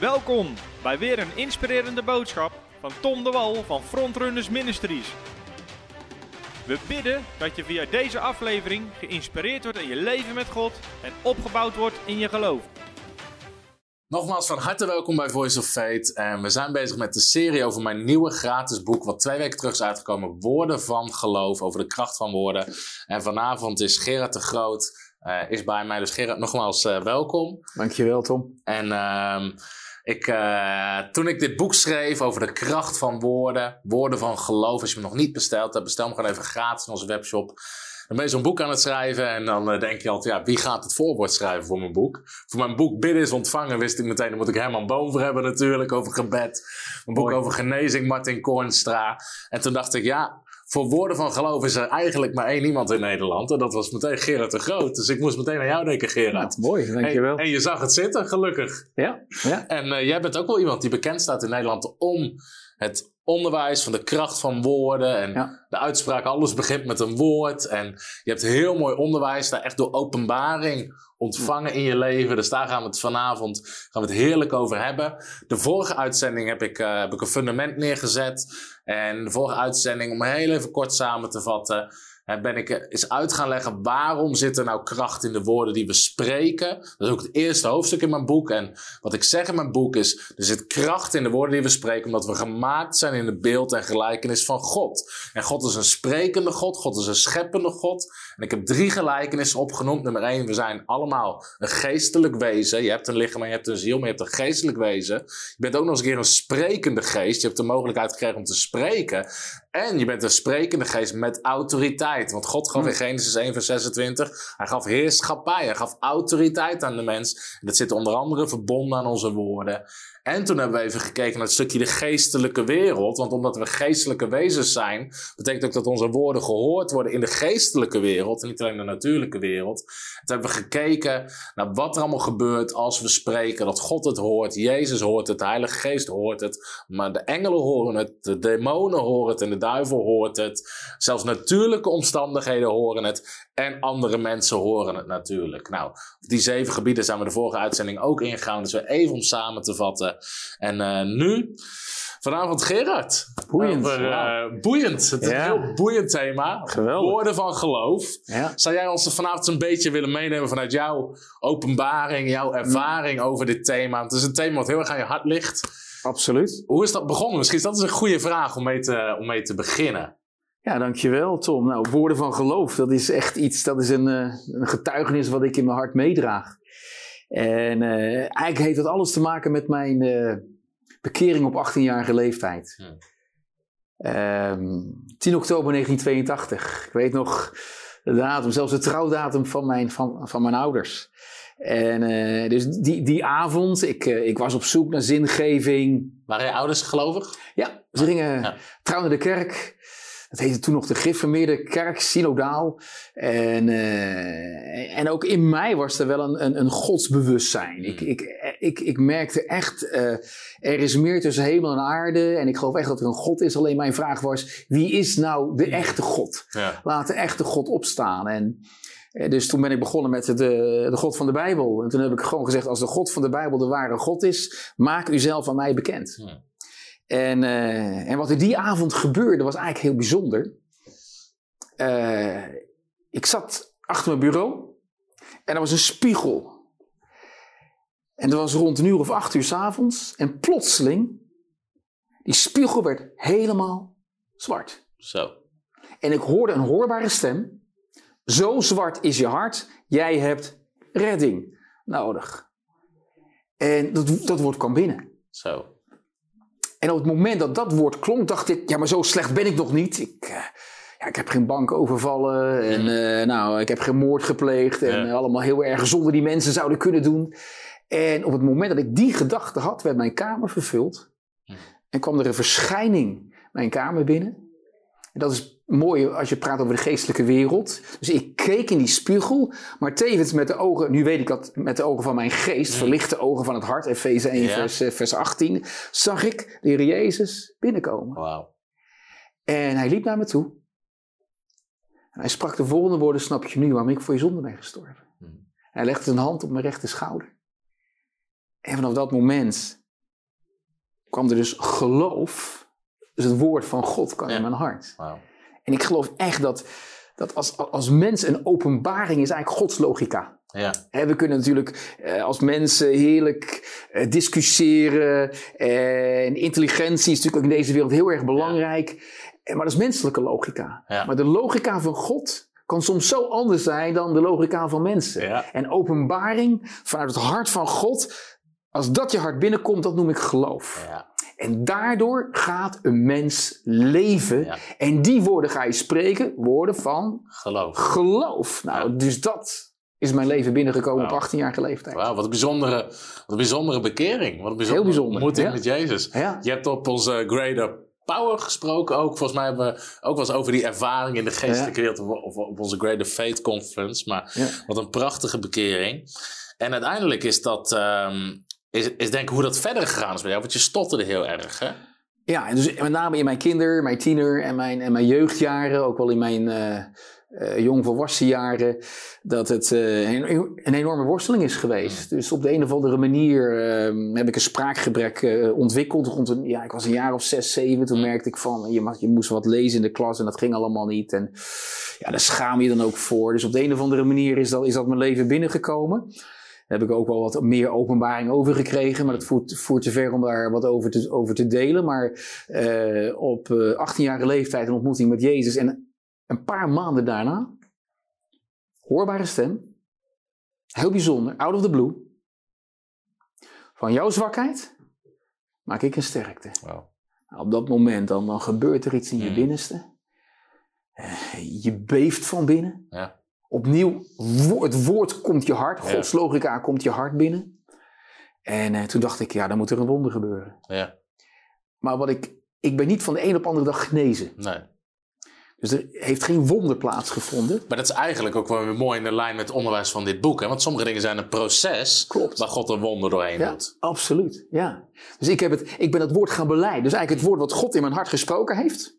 Welkom bij weer een inspirerende boodschap van Tom de Wal van Frontrunners Ministries. We bidden dat je via deze aflevering geïnspireerd wordt in je leven met God en opgebouwd wordt in je geloof. Nogmaals van harte welkom bij Voice of Faith. En we zijn bezig met de serie over mijn nieuwe gratis boek, wat twee weken terug is uitgekomen. Woorden van geloof, over de kracht van woorden. En vanavond is Gerard de Groot, uh, is bij mij. Dus Gerard, nogmaals uh, welkom. Dankjewel Tom. En uh, ik, uh, toen ik dit boek schreef over de kracht van woorden, woorden van geloof. Als je hem nog niet besteld hebt, bestel hem gewoon even gratis in onze webshop. Dan ben je zo'n boek aan het schrijven en dan uh, denk je altijd, ja, wie gaat het voorwoord schrijven voor mijn boek? Voor mijn boek Bidden is ontvangen wist ik meteen, daar moet ik Herman Boom voor hebben natuurlijk, over gebed. Mijn boek over genezing, Martin Kornstra. En toen dacht ik, ja, voor woorden van geloof is er eigenlijk maar één iemand in Nederland. En dat was meteen Gerard de Groot. Dus ik moest meteen aan jou denken, Gerard. Ja, mooi, dankjewel. En, en je zag het zitten, gelukkig. Ja, ja. En uh, jij bent ook wel iemand die bekend staat in Nederland om het onderwijs van de kracht van woorden. En ja. de uitspraak, alles begint met een woord. En je hebt heel mooi onderwijs, daar echt door openbaring ontvangen in je leven. Dus daar gaan we het vanavond gaan we het heerlijk over hebben. De vorige uitzending heb ik, uh, heb ik een fundament neergezet. En de vorige uitzending, om heel even kort samen te vatten, ben ik eens uit gaan leggen waarom zit er nou kracht in de woorden die we spreken. Dat is ook het eerste hoofdstuk in mijn boek. En wat ik zeg in mijn boek is, er zit kracht in de woorden die we spreken, omdat we gemaakt zijn in het beeld en gelijkenis van God. En God is een sprekende God, God is een scheppende God. En ik heb drie gelijkenissen opgenoemd. Nummer één, we zijn allemaal een geestelijk wezen. Je hebt een lichaam en je hebt een ziel, maar je hebt een geestelijk wezen. Je bent ook nog eens een keer een sprekende geest. Je hebt de mogelijkheid gekregen om te spreken. En je bent een sprekende geest met autoriteit. Want God gaf in Genesis 1 vers 26, hij gaf heerschappij, hij gaf autoriteit aan de mens. En dat zit onder andere verbonden aan onze woorden. En toen hebben we even gekeken naar het stukje de geestelijke wereld. Want omdat we geestelijke wezens zijn, betekent ook dat onze woorden gehoord worden in de geestelijke wereld. En niet alleen de natuurlijke wereld. Toen hebben we gekeken naar wat er allemaal gebeurt als we spreken. Dat God het hoort, Jezus hoort het, de Heilige Geest hoort het. Maar de engelen horen het, de demonen horen het en de duivel hoort het. Zelfs natuurlijke omstandigheden horen het. En andere mensen horen het natuurlijk. Nou, die zeven gebieden zijn we de vorige uitzending ook ingegaan. Dus weer even om samen te vatten. En uh, nu, vanavond Gerard. Boeiend. Over, uh, boeiend. Het is Ja. een heel boeiend thema. Geweldig. Woorden van geloof. Ja. Zou jij ons vanavond een beetje willen meenemen vanuit jouw openbaring, jouw ervaring over dit thema? Het is een thema wat heel erg aan je hart ligt. Absoluut. Hoe is dat begonnen? Misschien is dat eens een goede vraag om mee te, om mee te beginnen. Ja, dankjewel Tom. Nou, woorden van geloof, dat is echt iets, dat is een, uh, een getuigenis wat ik in mijn hart meedraag. En uh, eigenlijk heeft dat alles te maken met mijn uh, bekering op 18-jarige leeftijd. Hmm. Um, 10 oktober 1982. Ik weet nog de datum, zelfs de trouwdatum van mijn, van, van mijn ouders. En uh, dus die, die avond, ik, uh, ik was op zoek naar zingeving. Waren je ouders gelovig? Ja, ze gingen Ja. trouwden de kerk. Dat heette toen nog de Gereformeerde Kerk, synodaal. En, uh, en ook in mij was er wel een, een, een godsbewustzijn. Ik, ik, ik, ik merkte echt, uh, er is meer tussen hemel en aarde. En ik geloof echt dat er een God is. Alleen mijn vraag was, wie is nou de echte God? Ja. Laat de echte God opstaan. En eh, dus toen ben ik begonnen met de, de God van de Bijbel. En toen heb ik gewoon gezegd, als de God van de Bijbel de ware God is, maak u zelf aan mij bekend. Ja. En, uh, en wat er die avond gebeurde was eigenlijk heel bijzonder. Uh, ik zat achter mijn bureau en er was een spiegel. En dat was rond een uur of acht uur s'avonds. En plotseling, die spiegel werd helemaal zwart. Zo. En ik hoorde een hoorbare stem. Zo zwart is je hart, jij hebt redding nodig. En dat, dat woord kwam binnen. Zo. En op het moment dat dat woord klonk, dacht ik, ja, maar zo slecht ben ik nog niet. Ik, uh, ja, ik heb geen bank overvallen en uh, nou, ik heb geen moord gepleegd en Ja. uh, allemaal heel erg zonder die mensen zouden kunnen doen. En op het moment dat ik die gedachte had, werd mijn kamer vervuld Hm. en kwam er een verschijning mijn kamer binnen. En dat is mooi als je praat over de geestelijke wereld. Dus ik keek in die spiegel, maar tevens met de ogen, nu weet ik dat met de ogen van mijn geest, Ja. verlichte ogen van het hart, Efeze 1 Ja. vers, eh, vers 18, zag ik de Heer Jezus binnenkomen. En hij liep naar me toe. En hij sprak de volgende woorden, snap je nu waarom ik voor je zonde ben gestorven. Hm. Hij legde zijn hand op mijn rechter schouder. En vanaf dat moment kwam er dus geloof, dus het woord van God kwam Ja. in mijn hart. Wauw. En ik geloof echt dat, dat als, als mens een openbaring is eigenlijk Gods logica. Ja, we kunnen natuurlijk eh, als mensen heerlijk eh, discussiëren. En intelligentie is natuurlijk ook in deze wereld heel erg belangrijk. Eh, Maar dat is menselijke logica. Ja. Maar de logica van God kan soms zo anders zijn dan de logica van mensen. En openbaring vanuit het hart van God, als dat je hart binnenkomt, dat noem ik geloof. ja, En daardoor gaat een mens leven. Ja. En die woorden ga je spreken, woorden van geloof. geloof. Nou, dus dat is mijn leven binnengekomen op 18-jarige leeftijd. Wauw, wat een bijzondere, wat een bijzondere bekering. Wat een bijzondere Heel bijzonder, ontmoeting ja. met Jezus. Ja. Je hebt op onze Greater Power gesproken ook. Volgens mij hebben we ook wel eens over die ervaring in de geestelijke wereld op, op, onze Greater Faith Conference. Maar wat een prachtige bekering. En uiteindelijk is dat, ehm, is, is denk ik hoe dat verder gegaan is bij jou. Want je stotterde heel erg, hè? Ja, en dus met name in mijn kinder, mijn tiener en mijn, en mijn jeugdjaren, ook wel in mijn eh eh, jongvolwassen jaren, dat het eh, een, een enorme worsteling is geweest. Dus op de een of andere manier eh, heb ik een spraakgebrek ontwikkeld. Rond een, ja, ik was een jaar of zes, zeven, toen merkte ik van, je, mag, je moest wat lezen in de klas en dat ging allemaal niet. En ja, daar schaam je dan ook voor. Dus op de een of andere manier is dat, is dat mijn leven binnengekomen. Daar heb ik ook wel wat meer openbaring over gekregen. Maar dat voert, voert te ver om daar wat over te, over te delen. Maar eh, op eh 18-jarige leeftijd een ontmoeting met Jezus. En een paar maanden daarna, hoorbare stem. Heel bijzonder, out of the blue. Van jouw zwakheid maak ik een sterkte. Wauw. Nou, op dat moment dan, dan gebeurt er iets in je Mm. binnenste. Eh, je beeft van binnen. Ja. Opnieuw, wo- het woord komt je hart. Ja. Gods logica komt je hart binnen. En eh, toen dacht ik, ja, dan moet er een wonder gebeuren. Ja, Maar wat ik, ik ben niet van de een op de andere dag genezen. nee. Dus er heeft geen wonder plaatsgevonden. Maar dat is eigenlijk ook wel weer mooi in de lijn met het onderwijs van dit boek. Hè? Want sommige dingen zijn een proces Klopt. waar God een wonder doorheen Ja, doet. absoluut. Ja. Dus ik, heb het, ik ben het woord gaan beleiden. Dus eigenlijk het woord wat God in mijn hart gesproken heeft.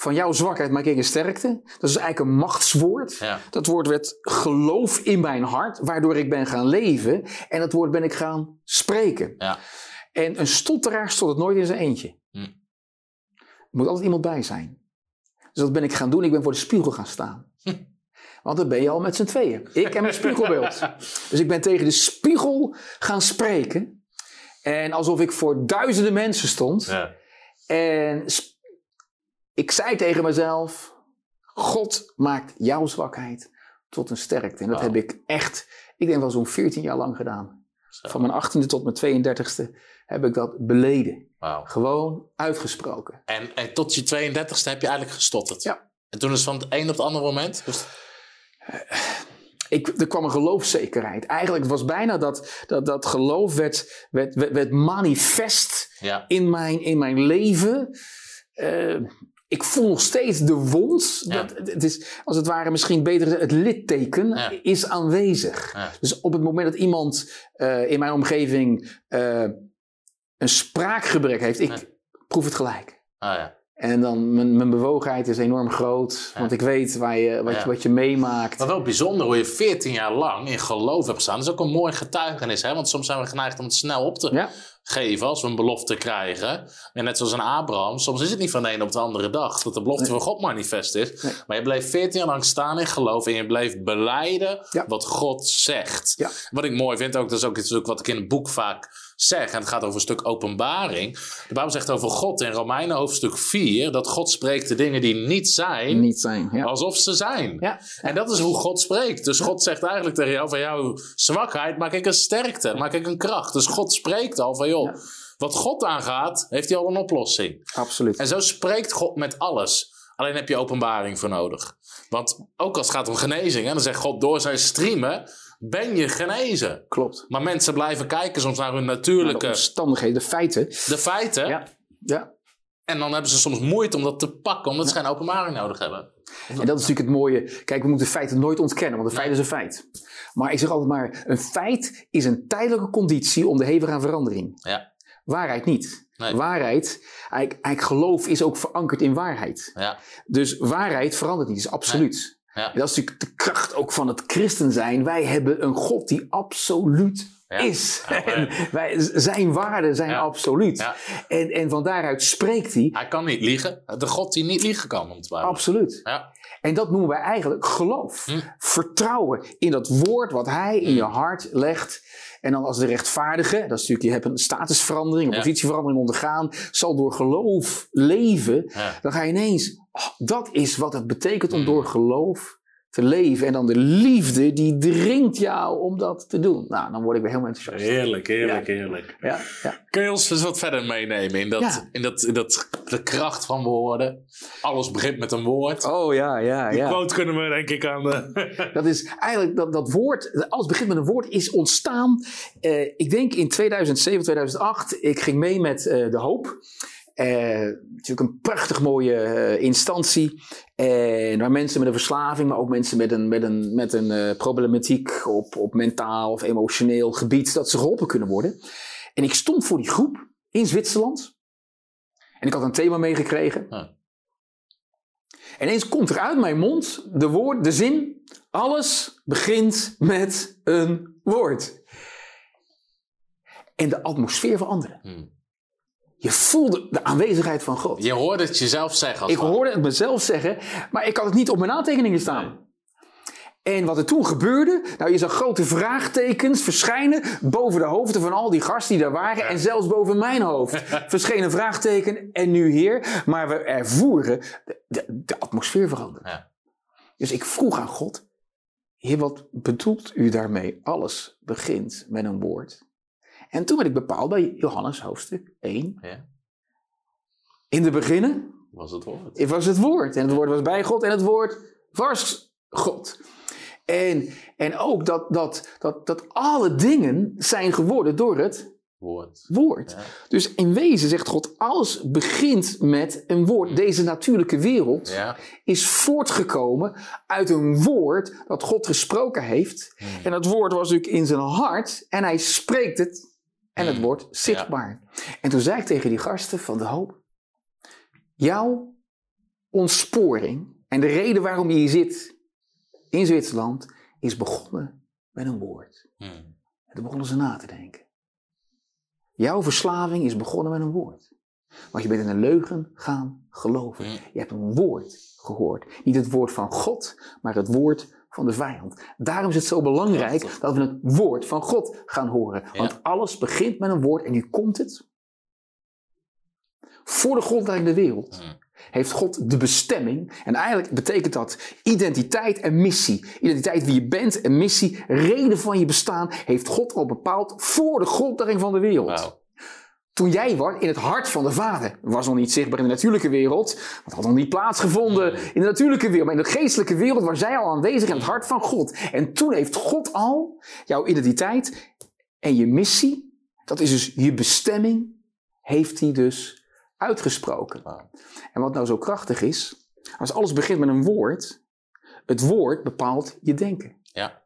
Van jouw zwakheid maak ik een sterkte. Dat is eigenlijk een machtswoord. Ja. Dat woord werd geloof in mijn hart, waardoor ik ben gaan leven. En dat woord ben ik gaan spreken. Ja. En een stotteraar stottert nooit in zijn eentje. Hm. Er moet altijd iemand bij zijn. Dus dat ben ik gaan doen. Ik ben voor de spiegel gaan staan. Want dan ben je al met z'n tweeën. Ik en mijn spiegelbeeld. Dus ik ben tegen de spiegel gaan spreken. En alsof ik voor duizenden mensen stond. Ja. En ik zei tegen mezelf: God maakt jouw zwakheid tot een sterkte. En dat heb ik echt, ik denk wel zo'n 14 jaar lang gedaan. Zo. Van mijn 18e tot mijn 32e heb ik dat beleden. Gewoon uitgesproken. En, en tot je 32e heb je eigenlijk gestotterd. Ja. En toen is van het een op het andere moment. Dus, Ik, er kwam een geloofszekerheid. Eigenlijk was bijna dat, dat, dat geloof werd, werd, werd, werd manifest ja. in mijn, in mijn leven. Eh, ik voel nog steeds de wond. Ja. Dat, het is als het ware misschien beter het litteken Ja. is aanwezig. Ja. Dus op het moment dat iemand eh, in mijn omgeving eh, een spraakgebrek heeft, ik proef het gelijk. Ah, ja. En dan mijn, mijn bewogenheid is enorm groot, want ik weet waar je, wat, je, wat je meemaakt. Maar wel bijzonder hoe je 14 jaar lang in geloof hebt gestaan. Dat is ook een mooi getuigenis. Hè? Want soms zijn we geneigd om het snel op te Ja, geven als we een belofte krijgen. En net zoals een Abraham, soms is het niet van de een op de andere dag dat de belofte Nee. van God manifest is. Nee. Maar je bleef 14 jaar lang staan in geloof en je bleef beleiden Ja. wat God zegt. Ja. Wat ik mooi vind, ook, dat is ook iets wat ik in het boek vaak zeg. En het gaat over een stuk openbaring. De Bijbel zegt over God in Romeinen hoofdstuk 4 dat God spreekt de dingen die niet zijn. niet zijn. Ja. Alsof ze zijn. Ja. En dat is hoe God spreekt. Dus God zegt eigenlijk tegen jou: van jouw zwakheid maak ik een sterkte, maak ik een kracht. Dus God spreekt al van joh, Ja. wat God aangaat, heeft hij al een oplossing. Absoluut. En zo spreekt God met alles. Alleen heb je openbaring voor nodig. Want ook als het gaat om genezing, hè, dan zegt God door zijn streamen: ben je genezen. Klopt. Maar mensen blijven kijken soms naar hun natuurlijke de omstandigheden, de feiten. de feiten. Ja. Ja. En dan hebben ze soms moeite om dat te pakken, omdat ze geen openbaring nodig hebben. En dat is natuurlijk het mooie. Kijk, we moeten feiten nooit ontkennen, want een feit is een feit. Maar ik zeg altijd maar, een feit is een tijdelijke conditie om de hevige aan verandering. Ja. Waarheid niet. Nee. Waarheid, eigenlijk, eigenlijk geloof is ook verankerd in waarheid. Ja. Dus waarheid verandert niet, is absoluut. Ja. Dat is natuurlijk de kracht ook van het christen zijn. Wij hebben een God die absoluut is. Ja, wij, zijn waarden zijn absoluut. En, en van daaruit spreekt hij Hij kan niet liegen. De God die niet liegen kan, om het Bijbel. absoluut. Ja. En dat noemen wij eigenlijk geloof. Hm. Vertrouwen in dat woord wat hij in je hart legt. En dan als de rechtvaardige, dat is natuurlijk, je hebt een statusverandering, een Ja. positieverandering ondergaan, zal door geloof leven. Ja. Dan ga je ineens, oh, dat is wat het betekent om Hm. door geloof te leven. En dan de liefde die dringt jou om dat te doen. Nou, dan word ik weer helemaal enthousiast. Heerlijk, heerlijk, heerlijk. Ja, ja. Kun je ons eens wat verder meenemen in, dat, in, dat, in dat, de kracht van woorden? Alles begint met een woord. Oh ja, ja, Die ja. quote kunnen we denk ik aan de... Dat is eigenlijk dat, dat woord, alles begint met een woord, is ontstaan. eh, ik denk in 2007, 2008. Ik ging mee met eh, De Hoop. Eh, natuurlijk een prachtig mooie eh, instantie. En waar mensen met een verslaving, maar ook mensen met een, met een, met een eh, problematiek op, op mentaal of emotioneel gebied, dat ze geholpen kunnen worden. En ik stond voor die groep in Zwitserland. En ik had een thema meegekregen. Ja. En ineens komt er uit mijn mond de, woord, de zin: alles begint met een woord. En de atmosfeer veranderde. Hmm. Je voelde de aanwezigheid van God. Je hoorde het jezelf zeggen. Ik hoorde het mezelf zeggen, maar ik had het niet op mijn aantekeningen staan. En wat er toen gebeurde, nou je zag grote vraagtekens verschijnen boven de hoofden van al die gasten die daar waren en zelfs boven mijn hoofd verscheen een vraagteken en nu heer, maar we ervoeren de, de, atmosfeer veranderen. Ja. Dus ik vroeg aan God, heer wat bedoelt u daarmee? Alles begint met een woord. En toen werd ik bepaald bij Johannes hoofdstuk 1. Ja. In de beginnen Was het woord. het was het woord. En het woord was bij God en het woord was God. En, en ook dat, dat, dat, dat alle dingen zijn geworden door het Woord. woord. Ja. Dus in wezen zegt God, alles begint met een woord. Deze natuurlijke wereld Ja. is voortgekomen uit een woord dat God gesproken heeft. Hmm. En dat woord was natuurlijk in zijn hart en hij spreekt het en het Hmm. wordt zichtbaar. En toen zei ik tegen die gasten van de hoop, jouw ontsporing en de reden waarom je hier zit in Zwitserland is begonnen met een woord. Hmm. En toen begonnen ze na te denken. Jouw verslaving is begonnen met een woord. Want je bent in een leugen gaan geloven. Hmm. Je hebt een woord gehoord. Niet het woord van God, maar het woord van de vijand. Daarom is het zo belangrijk dat we het woord van God gaan horen. Want alles begint met een woord en nu komt het. Voor de grondlegging der wereld Hmm. heeft God de bestemming. En eigenlijk betekent dat identiteit en missie. Identiteit wie je bent en missie, reden van je bestaan, heeft God al bepaald voor de grondlegging van de wereld. Toen jij was in het hart van de Vader, was nog niet zichtbaar in de natuurlijke wereld, want had nog niet plaatsgevonden in de natuurlijke wereld, maar in de geestelijke wereld was zij al aanwezig in het hart van God. En toen heeft God al jouw identiteit en je missie, dat is dus je bestemming, heeft hij dus uitgesproken. En wat nou zo krachtig is, als alles begint met een woord, het woord bepaalt je denken. Ja.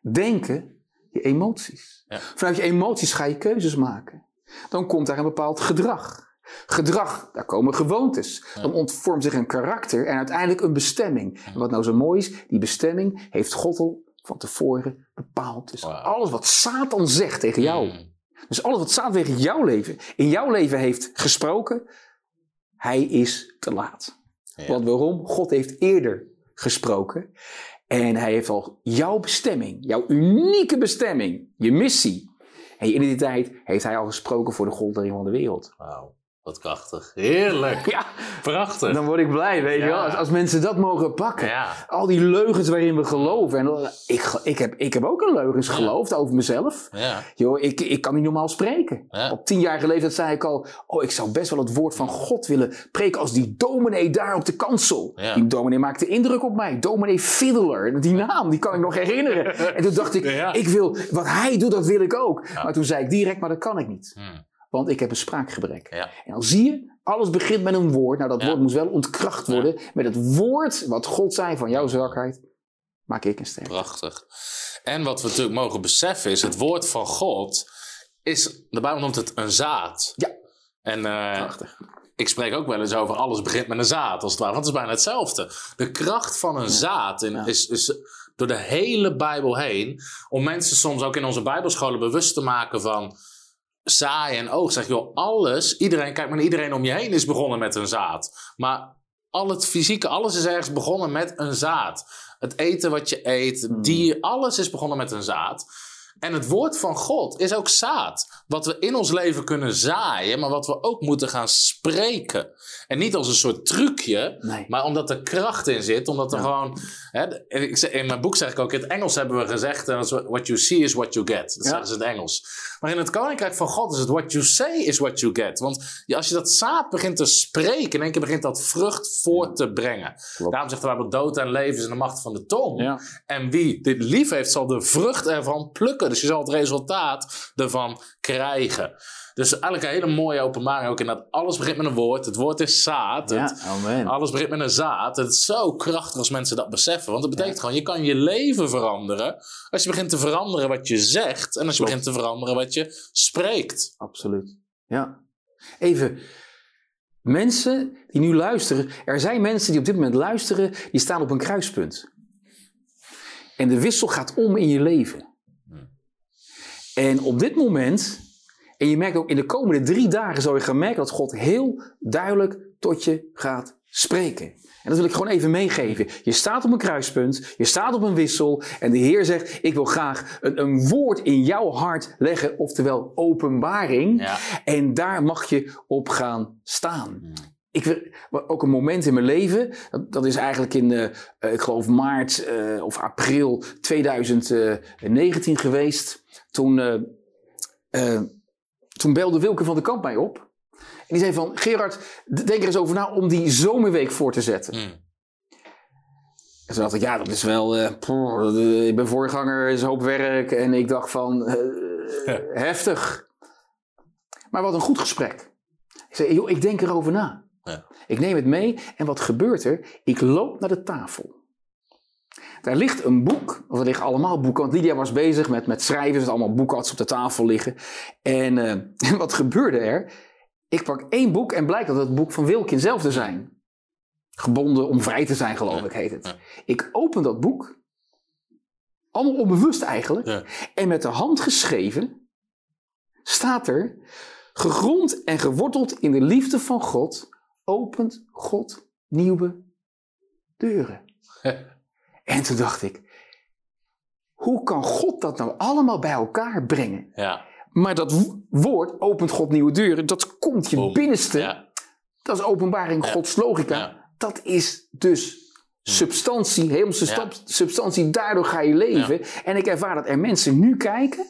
Denken, je emoties. Ja. Vanuit je emoties ga je keuzes maken. Dan komt daar een bepaald gedrag. Gedrag, daar komen gewoontes. Dan ontvormt zich een karakter en uiteindelijk een bestemming. En wat nou zo mooi is, die bestemming heeft God al van tevoren bepaald. Dus alles wat Satan zegt tegen jou, dus alles wat Satan tegen jouw leven, in jouw leven heeft gesproken, hij is te laat. Ja. Want waarom? God heeft eerder gesproken. En hij heeft al jouw bestemming, jouw unieke bestemming, je missie en je identiteit, heeft hij al gesproken voor de grondlegging van de wereld. Wauw. Wat krachtig. Heerlijk. Ja, Prachtig. dan word ik blij, weet je Ja. wel. Als, als mensen dat mogen pakken. Ja. Al die leugens waarin we geloven. En ik, ik, heb, ik heb ook een leugens Ja. geloofd over mezelf. Ja. Joh, ik, ik kan niet normaal spreken. Ja. Op tienjarige leeftijd zei ik al, oh, ik zou best wel het woord van God willen preken als die dominee daar op de kansel. Ja. Die dominee maakte indruk op mij. Dominee Fiddler, die naam, die kan ik nog herinneren. En toen dacht ik, Ja. ik wil, wat hij doet, dat wil ik ook. Maar toen zei ik direct, maar dat kan ik niet. Hmm. Want ik heb een spraakgebrek. Ja. En dan zie je, alles begint met een woord. Nou, dat Ja. woord moest wel ontkracht worden. Met het woord wat God zei van jouw zwakheid, maak ik een sterk. Prachtig. En wat we natuurlijk mogen beseffen is, het woord van God is, de Bijbel noemt het een zaad. Ja. En eh, Prachtig. ik spreek ook wel eens over alles begint met een zaad, als het ware. Want het is bijna hetzelfde. De kracht van een zaad in- Ja. is, is door de hele Bijbel heen. Om mensen soms ook in onze Bijbelscholen bewust te maken van zaai en oog. Zeg joh, alles, iedereen, kijk maar, iedereen om je heen is begonnen met een zaad. Maar al het fysieke, alles is ergens begonnen met een zaad. Het eten wat je eet, Hmm. dier, alles is begonnen met een zaad. En het woord van God is ook zaad. Wat we in ons leven kunnen zaaien, maar wat we ook moeten gaan spreken. En niet als een soort trucje, Nee. maar omdat er kracht in zit. Omdat er Ja. gewoon. Hè, in mijn boek zeg ik ook: in het Engels hebben we gezegd: eh, What you see is what you get. Dat Ja. zeggen ze in het Engels. Maar in het koninkrijk van God is het: What you say is what you get. Want als je dat zaad begint te spreken, in één keer begint dat vrucht voort te brengen. Klopt. Daarom zegt de Bijbel: Dood en leven is in de macht van de tong. Ja. En wie dit lief heeft, zal de vrucht ervan plukken. Dus je zal het resultaat ervan krijgen. Dus eigenlijk een hele mooie openbaring ook in dat alles begint met een woord. Het woord is zaad. Ja, Het- amen. alles begint met een zaad. Het is zo krachtig als mensen dat beseffen. Want dat betekent gewoon, je kan je leven veranderen. Als je begint te veranderen wat je zegt. En als je Klopt. begint te veranderen wat je spreekt. Absoluut. Ja. Even. Mensen die nu luisteren. Er zijn mensen die op dit moment luisteren. Die staan op een kruispunt. En de wissel gaat om in je leven. En op dit moment. En je merkt ook in de komende drie dagen. Zal je gaan merken dat God heel duidelijk tot je gaat spreken. En dat wil ik gewoon even meegeven. Je staat op een kruispunt, je staat op een wissel en de Heer zegt: Ik wil graag een, een woord in jouw hart leggen, oftewel openbaring. Ja. En daar mag je op gaan staan. Ik ook een moment in mijn leven, dat, dat is eigenlijk in, eh, eh, ik geloof maart eh, of april 2019 geweest. Toen, toen belde Wilke van de Kamp mij op. En die zei van, Gerard, denk er eens over na om die zomerweek voor te zetten. Mm. En toen dacht ik, ja, dat is wel, ik ben voorganger, is een hoop werk. En ik dacht van, Ja. heftig. Maar wat een goed gesprek. Ik zei, joh, ik denk erover na. Ja. Ik neem het mee en wat gebeurt er? Ik loop naar de tafel. Daar ligt een boek, of er liggen allemaal boeken, want Lydia was bezig met, met schrijven, er allemaal boeken had ze op de tafel liggen. En, eh, en wat gebeurde er? Ik pak één boek en blijkt dat het boek van Wilkin zelf te zijn. Gebonden om vrij te zijn, geloof ik, heet het. Ik open dat boek, allemaal onbewust eigenlijk, Ja. en met de hand geschreven staat er, gegrond en geworteld in de liefde van God, opent God nieuwe deuren. En toen dacht ik, hoe kan God dat nou allemaal bij elkaar brengen? Ja. Maar dat wo- woord, opent God nieuwe deuren, dat komt je binnenste. Ja. Dat is openbaring Ja. Gods logica. Dat is dus substantie, hemelse Ja. stap- substantie. Daardoor ga je leven. En ik ervaar dat er mensen nu kijken,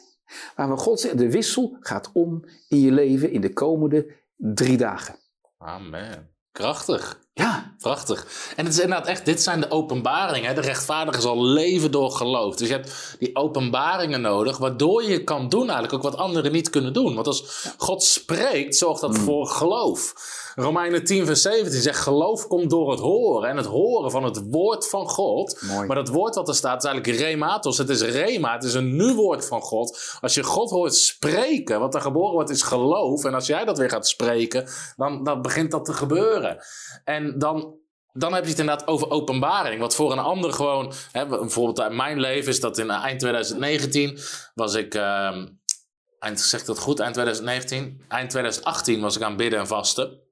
waar we God zegt, de wissel gaat om in je leven in de komende drie dagen. Amen. Krachtig. Ja, Prachtig. En het is inderdaad echt, dit zijn de openbaringen. De rechtvaardige zal leven door geloof. Dus je hebt die openbaringen nodig, waardoor je kan doen eigenlijk ook wat anderen niet kunnen doen. Want als God spreekt, zorgt dat voor geloof. Romeinen 10 vers 17 zegt, geloof komt door het horen. En het horen van het woord van God. Mooi. Maar dat woord wat er staat is eigenlijk rematos. Het is rema, het is een nu woord van God. Als je God hoort spreken, wat er geboren wordt is geloof. En als jij dat weer gaat spreken, dan, dan begint dat te gebeuren. En dan, dan heb je het inderdaad over openbaring. Wat voor een ander gewoon... Hè, bijvoorbeeld uit mijn leven is dat in eh, eind 2019 was ik... ehm eind, zeg dat goed? Eind 2019? Eind 2018 was ik aan bidden en vasten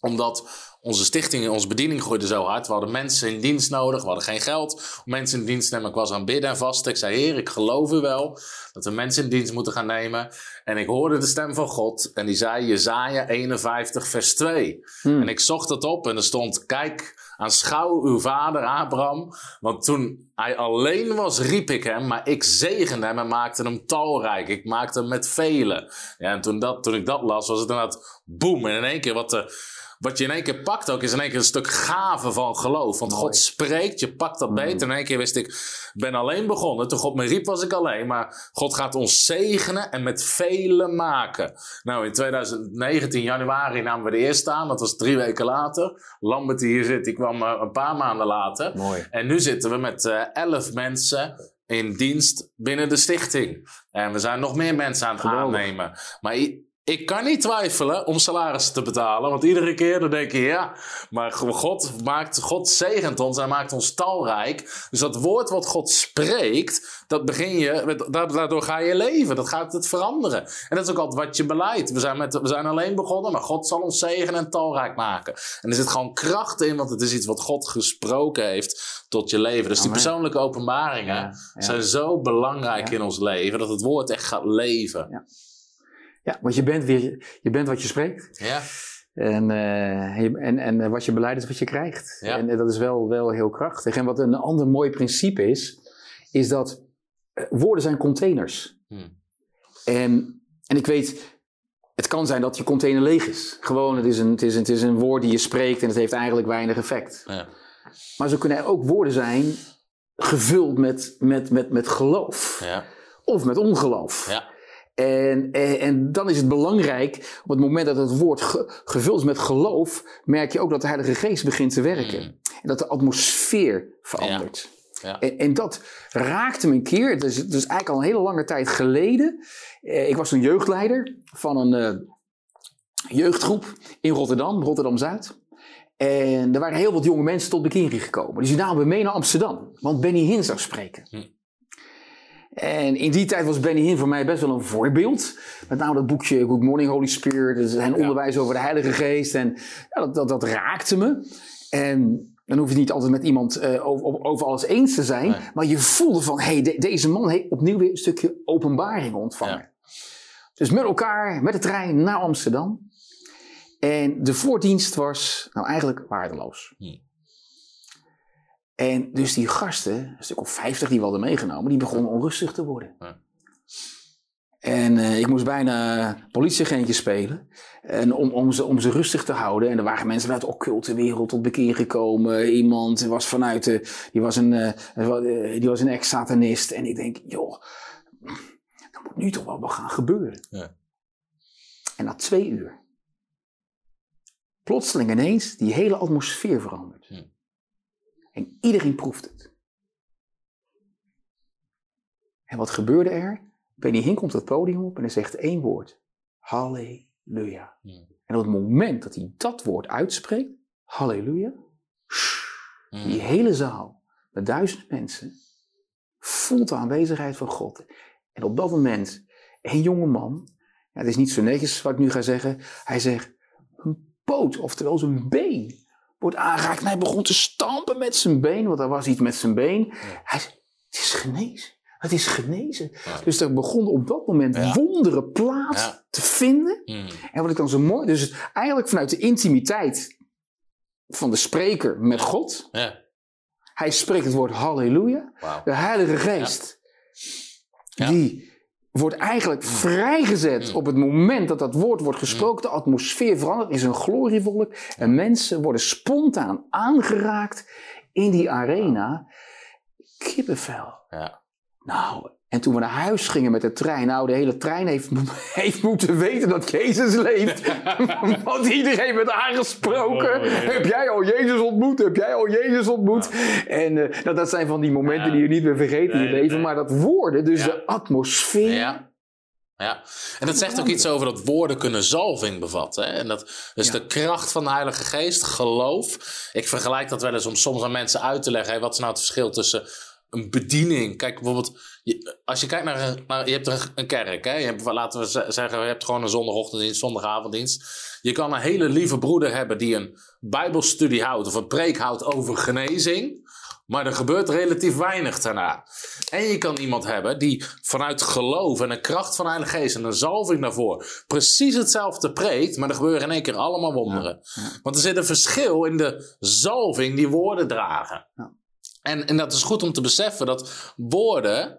omdat onze stichting, onze bediening groeide zo hard. We hadden mensen in dienst nodig. We hadden geen geld om mensen in dienst te nemen. Ik was aan bidden en vasten. Ik zei, heer, ik geloof u wel dat we mensen in dienst moeten gaan nemen. En ik hoorde de stem van God. En die zei, Jezaja 51 vers 2. Hmm. En ik zocht het op en er stond, kijk, aanschouw uw vader Abraham. Want toen hij alleen was, riep ik hem. Maar ik zegende hem en maakte hem talrijk. Ik maakte hem met velen. Ja, en toen, dat, toen ik dat las, was het inderdaad boem. En in één keer wat de wat je in één keer pakt ook, is in één keer een stuk gave van geloof. Want Mooi. God spreekt, je pakt dat beter. In één keer wist ik, ik ben alleen begonnen. Toen God me riep, was ik alleen. Maar God gaat ons zegenen en met velen maken. Nou, in 2019, januari, namen we de eerste aan. Dat was drie weken later. Lambert die hier zit, die kwam eh, een paar maanden later. mooi. En nu zitten we met eh, elf mensen in dienst binnen de stichting. En we zijn nog meer mensen aan het Geweldig. aannemen. Maar ik kan niet twijfelen om salarissen te betalen. Want iedere keer dan denk je, ja, maar God, maakt, God zegent ons en maakt ons talrijk. Dus dat woord wat God spreekt, dat begin je, daardoor ga je leven. Dat gaat het veranderen. En dat is ook altijd wat je beleidt. We zijn, met, we zijn alleen begonnen, maar God zal ons zegenen en talrijk maken. En er zit gewoon kracht in, want het is iets wat God gesproken heeft tot je leven. Dus die persoonlijke openbaringen zijn zo belangrijk in ons leven, dat het woord echt gaat leven. Ja. Want je bent, weer, je bent wat je spreekt. Ja. En, uh, en, en wat je beleid is wat je krijgt. Ja. En, dat is wel, wel heel krachtig. En wat een ander mooi principe is, is dat woorden zijn containers. Hmm. En, en ik weet, het kan zijn dat je container leeg is. Gewoon, het is een, het is een, het is een woord die je spreekt en het heeft eigenlijk weinig effect. Ja. Maar zo kunnen er ook woorden zijn gevuld met, met, met, met geloof. Ja. Of met ongeloof. Ja. En, en, en, dan is het belangrijk, op het moment dat het woord gevuld is met geloof, merk je ook dat de Heilige Geest begint te werken. Mm. En dat de atmosfeer verandert. Ja. En, en, dat raakte me een keer, dus, dus eigenlijk al een hele lange tijd geleden. Eh, ik was een jeugdleider van een uh, jeugdgroep in Rotterdam, Rotterdam-Zuid. En er waren heel wat jonge mensen tot bekering gekomen. Dus die namen we mee naar Amsterdam, want Benny Hinn zou spreken. Hm. En in die tijd was Benny Hinn voor mij best wel een voorbeeld. Met name dat boekje Good Morning Holy Spirit, zijn onderwijs over de Heilige Geest. En ja, dat, dat, dat, raakte me. En dan hoef je niet altijd met iemand uh, over, over, alles eens te zijn. Maar je voelde van, hé, hey, deze man heeft opnieuw weer een stukje openbaring ontvangen. Dus met elkaar, met de trein naar Amsterdam. En de voordienst was nou eigenlijk waardeloos. Hm. En dus die gasten, een stuk of vijftig die we hadden meegenomen, die begonnen onrustig te worden. Ja. En uh, ik moest bijna politieagentje spelen. En om, om, ze, om ze rustig te houden. En er waren mensen uit de occulte wereld tot bekeer gekomen. Iemand was vanuit de, die was een, uh, die was een ex-satanist. En ik denk, joh, dat moet nu toch wel wat gaan gebeuren. Ja. En na twee uur, plotseling ineens, die hele atmosfeer verandert. Ja. En iedereen proeft het. En wat gebeurde er? Benny Hinn komt het podium op en hij zegt één woord. Halleluja. En op het moment dat hij dat woord uitspreekt, halleluja, die hele zaal met duizenden mensen voelt de aanwezigheid van God. En op dat moment, een jonge man, ja, het is niet zo netjes wat ik nu ga zeggen, hij zegt, een poot, oftewel zijn been, wordt aangeraakt. En hij begon te stampen met zijn been, want er was iets met zijn been. Hij zei, het is genezen. Het is genezen. Dus er begon op dat moment ja. wonderen plaats te vinden. Hmm. En wat ik dan zo mooi... Dus eigenlijk vanuit de intimiteit van de spreker met God. Hij spreekt het woord halleluja. De Heilige Geest. Die wordt eigenlijk vrijgezet op het moment dat dat woord wordt gesproken. De atmosfeer verandert, is een glorievolk. En mensen worden spontaan aangeraakt in die arena. Kippenvel. Ja. Nou, en toen we naar huis gingen met de trein, nou, de hele trein heeft, heeft moeten weten dat Jezus leeft. Want iedereen werd aangesproken. Oh, Heb jij al Jezus ontmoet? Heb jij al Jezus ontmoet? En uh, nou, dat zijn van die momenten die je niet meer vergeet in je leven. Maar dat woorden, dus de atmosfeer. Ja. Ja, en dat zegt ook iets over dat woorden kunnen zalving bevatten. Hè? En dat is de kracht van de Heilige Geest, geloof. Ik vergelijk dat wel eens om soms aan mensen uit te leggen. Hè, wat is nou het verschil tussen een bediening. Kijk, bijvoorbeeld, als je kijkt naar, naar je hebt een, kerk, hè? Je hebt, laten we zeggen, je hebt gewoon een zondagochtenddienst, zondagavonddienst. Je kan een hele lieve broeder hebben die een bijbelstudie houdt of een preek houdt over genezing. Maar er gebeurt relatief weinig daarna. En je kan iemand hebben die vanuit geloof en de kracht van de Heilige Geest en een zalving daarvoor precies hetzelfde preekt, maar er gebeuren in één keer allemaal wonderen. Want er zit een verschil in de zalving die woorden dragen. Ja. En, en dat is goed om te beseffen dat woorden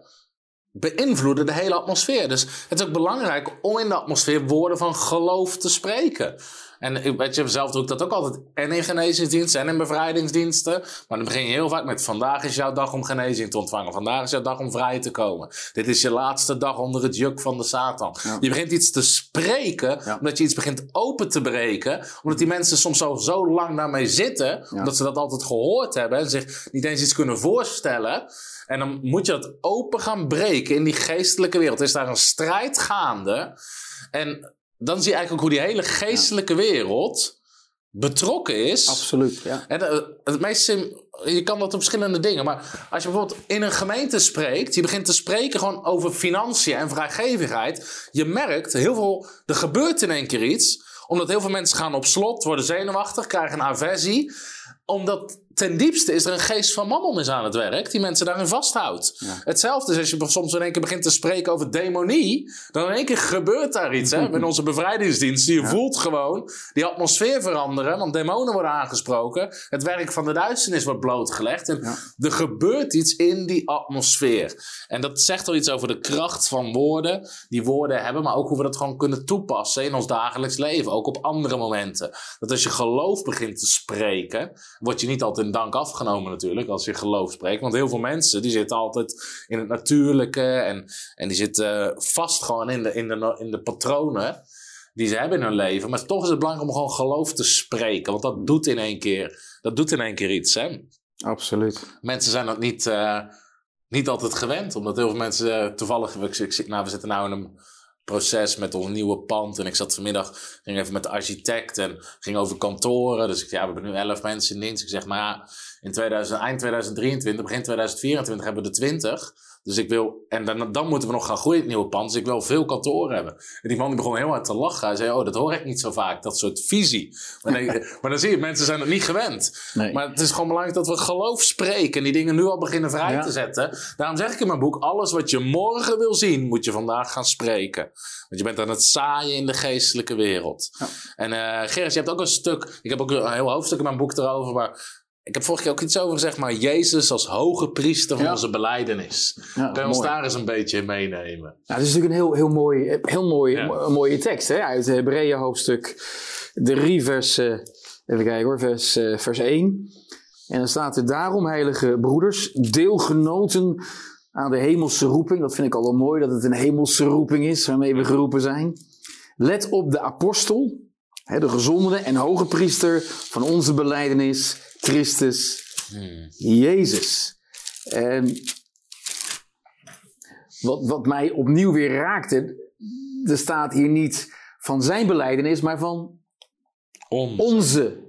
beïnvloeden de hele atmosfeer. Dus het is ook belangrijk om in de atmosfeer woorden van geloof te spreken. En weet je, zelf doe ik dat ook altijd. En in genezingsdiensten en in bevrijdingsdiensten. Maar dan begin je heel vaak met: vandaag is jouw dag om genezing te ontvangen. Vandaag is jouw dag om vrij te komen. Dit is je laatste dag onder het juk van de Satan. Je begint iets te spreken, omdat je iets begint open te breken. Omdat die mensen soms al zo lang daarmee zitten, omdat ze dat altijd gehoord hebben en zich niet eens iets kunnen voorstellen. En dan moet je dat open gaan breken in die geestelijke wereld. Er is daar een strijd gaande. En dan zie je eigenlijk ook hoe die hele geestelijke wereld betrokken is. Absoluut, ja. En eh, het meest sim- je kan dat op verschillende dingen. Maar als je bijvoorbeeld in een gemeente spreekt, je begint te spreken gewoon over financiën en vrijgevigheid. Je merkt heel veel, er gebeurt in één keer iets. Omdat heel veel mensen gaan op slot, worden zenuwachtig, krijgen een aversie. Omdat ten diepste is er een geest van mammon is aan het werk, die mensen daarin vasthoudt. Ja. Hetzelfde is als je soms in één keer begint te spreken over demonie, dan in één keer gebeurt daar iets. Hè? In onze bevrijdingsdienst, je voelt gewoon die atmosfeer veranderen, want demonen worden aangesproken. Het werk van de duisternis wordt blootgelegd en Ja. er gebeurt iets in die atmosfeer. En dat zegt wel iets over de kracht van woorden, die woorden hebben, maar ook hoe we dat gewoon kunnen toepassen in ons dagelijks leven, ook op andere momenten. Dat als je geloof begint te spreken, word je niet altijd dank afgenomen natuurlijk als je geloof spreekt. Want heel veel mensen die zitten altijd in het natuurlijke en, en die zitten vast gewoon in de, in, de, in de patronen die ze hebben in hun leven. Maar toch is het belangrijk om gewoon geloof te spreken, want dat doet in één keer, dat doet in één keer iets. Hè? Absoluut. Mensen zijn dat niet, eh, niet altijd gewend, omdat heel veel mensen eh, toevallig, ik, nou, we zitten nu in een proces met ons nieuwe pand. En ik zat vanmiddag, ging even met de architect en ging over kantoren. Dus ik, ja, we hebben nu 11 mensen in dienst. Ik zeg, maar ja, in 2000, eind 2023, begin 2024 hebben we er 20. Dus ik wil, en dan, dan moeten we nog gaan groeien het nieuwe pand. Dus ik wil veel kantoren hebben. En die man die begon heel hard te lachen. Hij zei, oh, dat hoor ik niet zo vaak, dat soort visie. Maar dan, maar dan zie je, mensen zijn het niet gewend. Nee. Maar het is gewoon belangrijk dat we geloof spreken en die dingen nu al beginnen vrij Ja. te zetten. Daarom zeg ik in mijn boek, alles wat je morgen wil zien, moet je vandaag gaan spreken. Want je bent aan het zaaien in de geestelijke wereld. Ja. En eh Gerrit, je hebt ook een stuk, ik heb ook een heel hoofdstuk in mijn boek erover, maar ik heb vorige keer ook iets over gezegd, maar Jezus als hoge priester van Ja. onze beleidenis. Ja, Kun je ons daar eens een beetje in meenemen? Nou, het is natuurlijk een heel, heel, mooi, heel mooi, Ja. mooie tekst hè? uit Hebreeën hoofdstuk 3, vers, eh, even kijken hoor, vers, eh, vers 1. En dan staat er daarom, heilige broeders, deelgenoten aan de hemelse roeping. Dat vind ik al wel mooi, dat het een hemelse roeping is waarmee we geroepen zijn. Let op de apostel, hè, de gezondene en hoge priester van onze beleidenis, Christus Jezus. En wat, wat mij opnieuw weer raakte, er staat hier niet van zijn beleidenis, maar van Ons. onze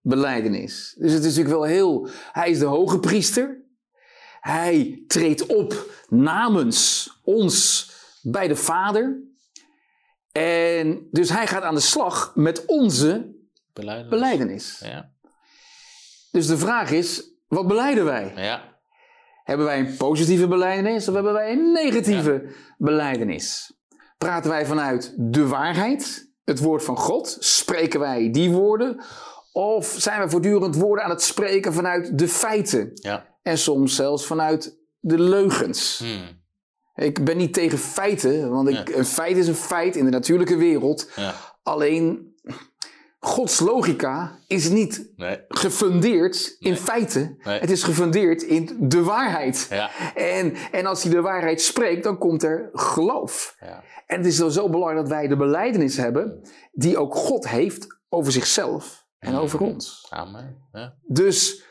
beleidenis. Dus het is natuurlijk wel heel. Hij is de hoge priester. Hij treedt op namens ons bij de Vader. En dus hij gaat aan de slag met onze Belijdenis. beleidenis. Ja. Dus de vraag is: wat beleiden wij? ja. Hebben wij een positieve beleidenis of hebben wij een negatieve beleidenis? Praten wij vanuit de waarheid, het woord van God? Spreken wij die woorden? Of zijn we voortdurend woorden aan het spreken vanuit de feiten? Ja. En soms zelfs vanuit de leugens. Hmm. Ik ben niet tegen feiten, want ik, een feit is een feit in de natuurlijke wereld. ja. Alleen Gods logica is niet Nee. gefundeerd in feiten. Nee. Het is gefundeerd in de waarheid. Ja. En, en als hij de waarheid spreekt, dan komt er geloof. Ja. En het is dan zo belangrijk dat wij de beleidenis hebben die ook God heeft over zichzelf en over ons. Amen. Ja. Dus,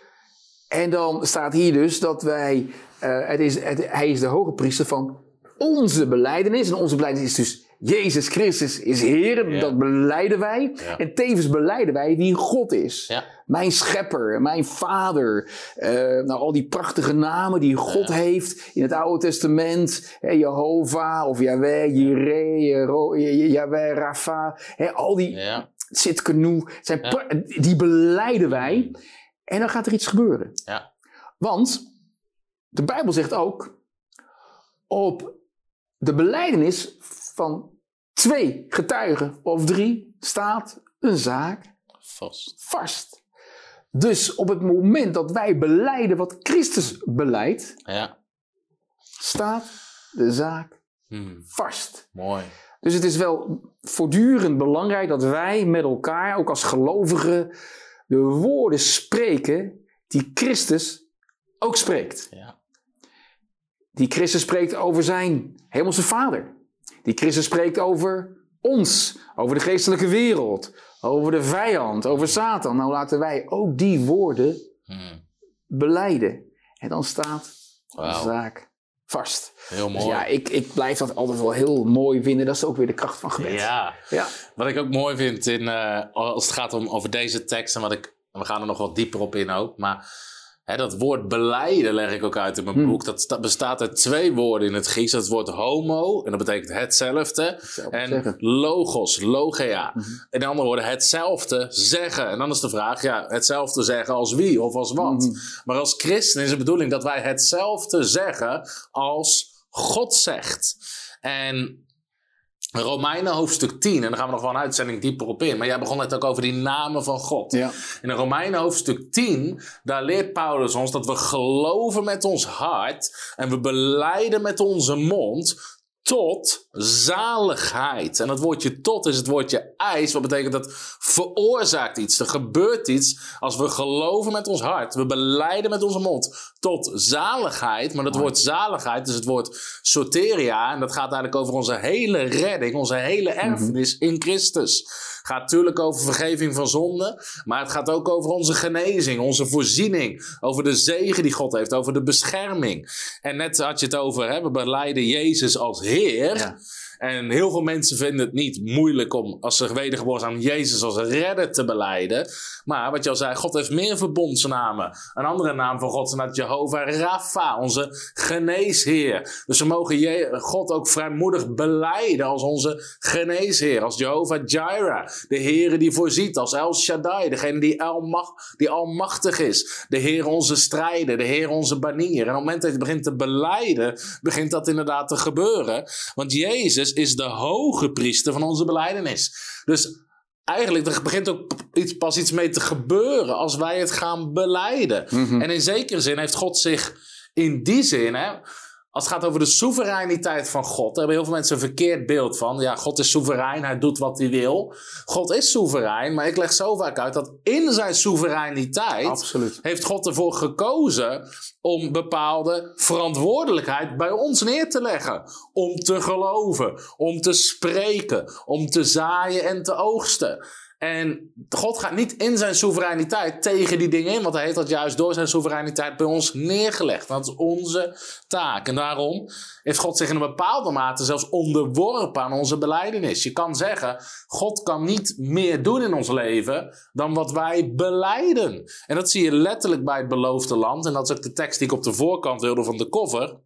en dan staat hier dus dat wij, eh, het is, het- hij is de hoge priester van onze beleidenis. En onze beleidenis is dus Jezus Christus is Heer. Ja. Dat beleiden wij. Ja. En tevens beleiden wij wie God is. Ja. Mijn schepper, mijn vader. eh, nou, al die prachtige namen die God heeft in het Oude Testament. Hè, Jehovah of Yahweh, Jireh, Yahweh, Rafa. Hè, al die pra- Die beleiden wij. En dan gaat er iets gebeuren. Ja. Want de Bijbel zegt ook: op de beleidenis van twee getuigen of drie staat een zaak Vast. vast. Dus op het moment dat wij beleiden wat Christus beleidt, Ja. staat de zaak Hmm. vast. Mooi. Dus het is wel voortdurend belangrijk dat wij met elkaar, ook als gelovigen, de woorden spreken die Christus ook spreekt. Ja. Die Christus spreekt over zijn hemelse Vader. Die Christus spreekt over ons, over de geestelijke wereld, over de vijand, over Satan. Nou laten wij ook die woorden Hmm. beleiden. En dan staat de zaak vast. Heel Dus mooi. ja, ik, ik blijf dat altijd wel heel mooi vinden. Dat is ook weer de kracht van gebed. Ja. Ja. Wat ik ook mooi vind in, eh, als het gaat om over deze tekst, en wat ik, we gaan er nog wat dieper op in ook, maar hè, dat woord beleiden leg ik ook uit in mijn Hmm. boek. Dat sta- bestaat uit twee woorden in het Grieks. Dat is het woord homo, en dat betekent hetzelfde. Hetzelfde En zeggen. logos, logea. Mhm. In andere woorden, hetzelfde zeggen. En dan is de vraag, ja, hetzelfde zeggen als wie of als wat? Mhm. Maar als christen is de bedoeling dat wij hetzelfde zeggen als God zegt. En Romeinen hoofdstuk 10, en daar gaan we nog wel een uitzending dieper op in. Maar jij begon net ook over die namen van God. Ja. In Romeinen hoofdstuk 10, daar leert Paulus ons dat we geloven met ons hart en we beleiden met onze mond tot zaligheid. En dat woordje tot is het woordje eis, wat betekent dat veroorzaakt iets. Er gebeurt iets als we geloven met ons hart, we beleiden met onze mond tot zaligheid. Maar dat woord zaligheid is het woord soteria en dat gaat eigenlijk over onze hele redding, onze hele erfenis in Christus. Gaat natuurlijk over vergeving van zonde, maar het gaat ook over onze genezing, onze voorziening, over de zegen die God heeft, over de bescherming. En net had je het over, hè, we beleiden Jezus als Heer. Ja. En heel veel mensen vinden het niet moeilijk om, als ze wedergeboren zijn, Jezus als redder te beleiden. Maar wat je al zei, God heeft meer verbondsnamen. Een andere naam van God is inderdaad Jehovah Rapha, onze geneesheer. Dus we mogen God ook vrijmoedig beleiden als onze geneesheer. Als Jehovah Jireh, de Heer die voorziet. Als El Shaddai, degene die, die almachtig is. De Heer onze strijder, de Heer onze banier. En op het moment dat je begint te beleiden, begint dat inderdaad te gebeuren. Want Jezus is de hoge priester van onze beleidenis. Dus eigenlijk er begint ook iets, pas iets mee te gebeuren als wij het gaan beleiden. Mhm. En in zekere zin heeft God zich in die zin, hè, als het gaat over de soevereiniteit van God, daar hebben heel veel mensen een verkeerd beeld van. Ja, God is soeverein, hij doet wat hij wil. God is soeverein, maar ik leg zo vaak uit dat in zijn soevereiniteit Absoluut. heeft God ervoor gekozen om bepaalde verantwoordelijkheid bij ons neer te leggen. Om te geloven, om te spreken, om te zaaien en te oogsten. En God gaat niet in zijn soevereiniteit tegen die dingen in, want hij heeft dat juist door zijn soevereiniteit bij ons neergelegd. Dat is onze taak. En daarom heeft God zich in een bepaalde mate zelfs onderworpen aan onze beleidenis. Je kan zeggen, God kan niet meer doen in ons leven dan wat wij beleiden. En dat zie je letterlijk bij het beloofde land. En dat is ook de tekst die ik op de voorkant wilde van de cover.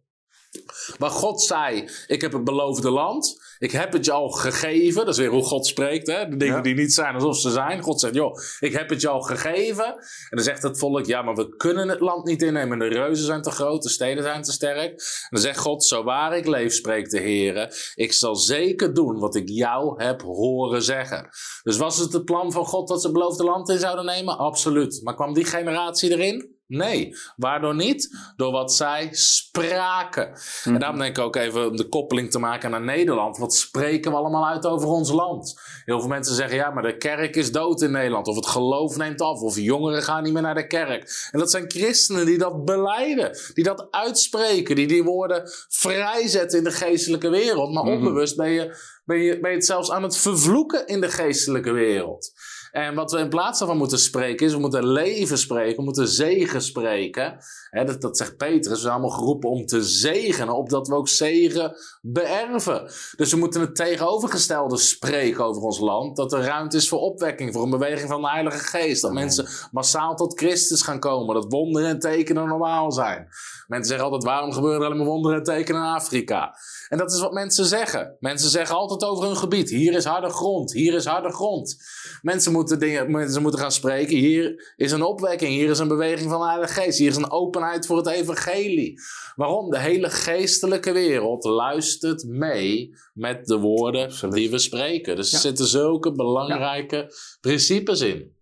Waar God zei: Ik heb het beloofde land. Ik heb het je al gegeven. Dat is weer hoe God spreekt. Hè? De dingen Ja. die niet zijn alsof ze zijn. God zegt: Joh, ik heb het je al gegeven. En dan zegt het volk: Ja, maar we kunnen het land niet innemen. De reuzen zijn te groot. De steden zijn te sterk. En dan zegt God: Zo waar ik leef, spreekt de Heer. Ik zal zeker doen wat ik jou heb horen zeggen. Dus was het het plan van God dat ze het beloofde land in zouden nemen? Absoluut. Maar kwam die generatie erin? Nee. Waardoor niet? Door wat zij spraken. En daarom denk ik ook even om de koppeling te maken naar Nederland. Wat spreken we allemaal uit over ons land? Heel veel mensen zeggen, ja, maar de kerk is dood in Nederland. Of het geloof neemt af. Of jongeren gaan niet meer naar de kerk. En dat zijn christenen die dat beleiden. Die dat uitspreken. Die die woorden vrijzetten in de geestelijke wereld. Maar onbewust ben je, ben, je, ben je het zelfs aan het vervloeken in de geestelijke wereld. En wat we in plaats daarvan moeten spreken is, we moeten leven spreken, we moeten zegen spreken. Dat, dat zegt Petrus, we zijn allemaal geroepen om te zegenen, opdat we ook zegen beërven. Dus we moeten het tegenovergestelde spreken over ons land, dat er ruimte is voor opwekking, voor een beweging van de Heilige Geest. Dat mensen massaal tot Christus gaan komen, dat wonderen en tekenen normaal zijn. Mensen zeggen altijd, waarom gebeuren er alleen maar wonderen en tekenen in Afrika? En dat is wat mensen zeggen. Mensen zeggen altijd over hun gebied, hier is harde grond, hier is harde grond. Mensen moeten, dingen, mensen moeten gaan spreken. Hier is een opwekking. Hier is een beweging van de Heilige Geest. Hier is een openheid voor het evangelie. Waarom? De hele geestelijke wereld luistert mee met de woorden die we spreken. Dus er zitten zulke belangrijke principes in.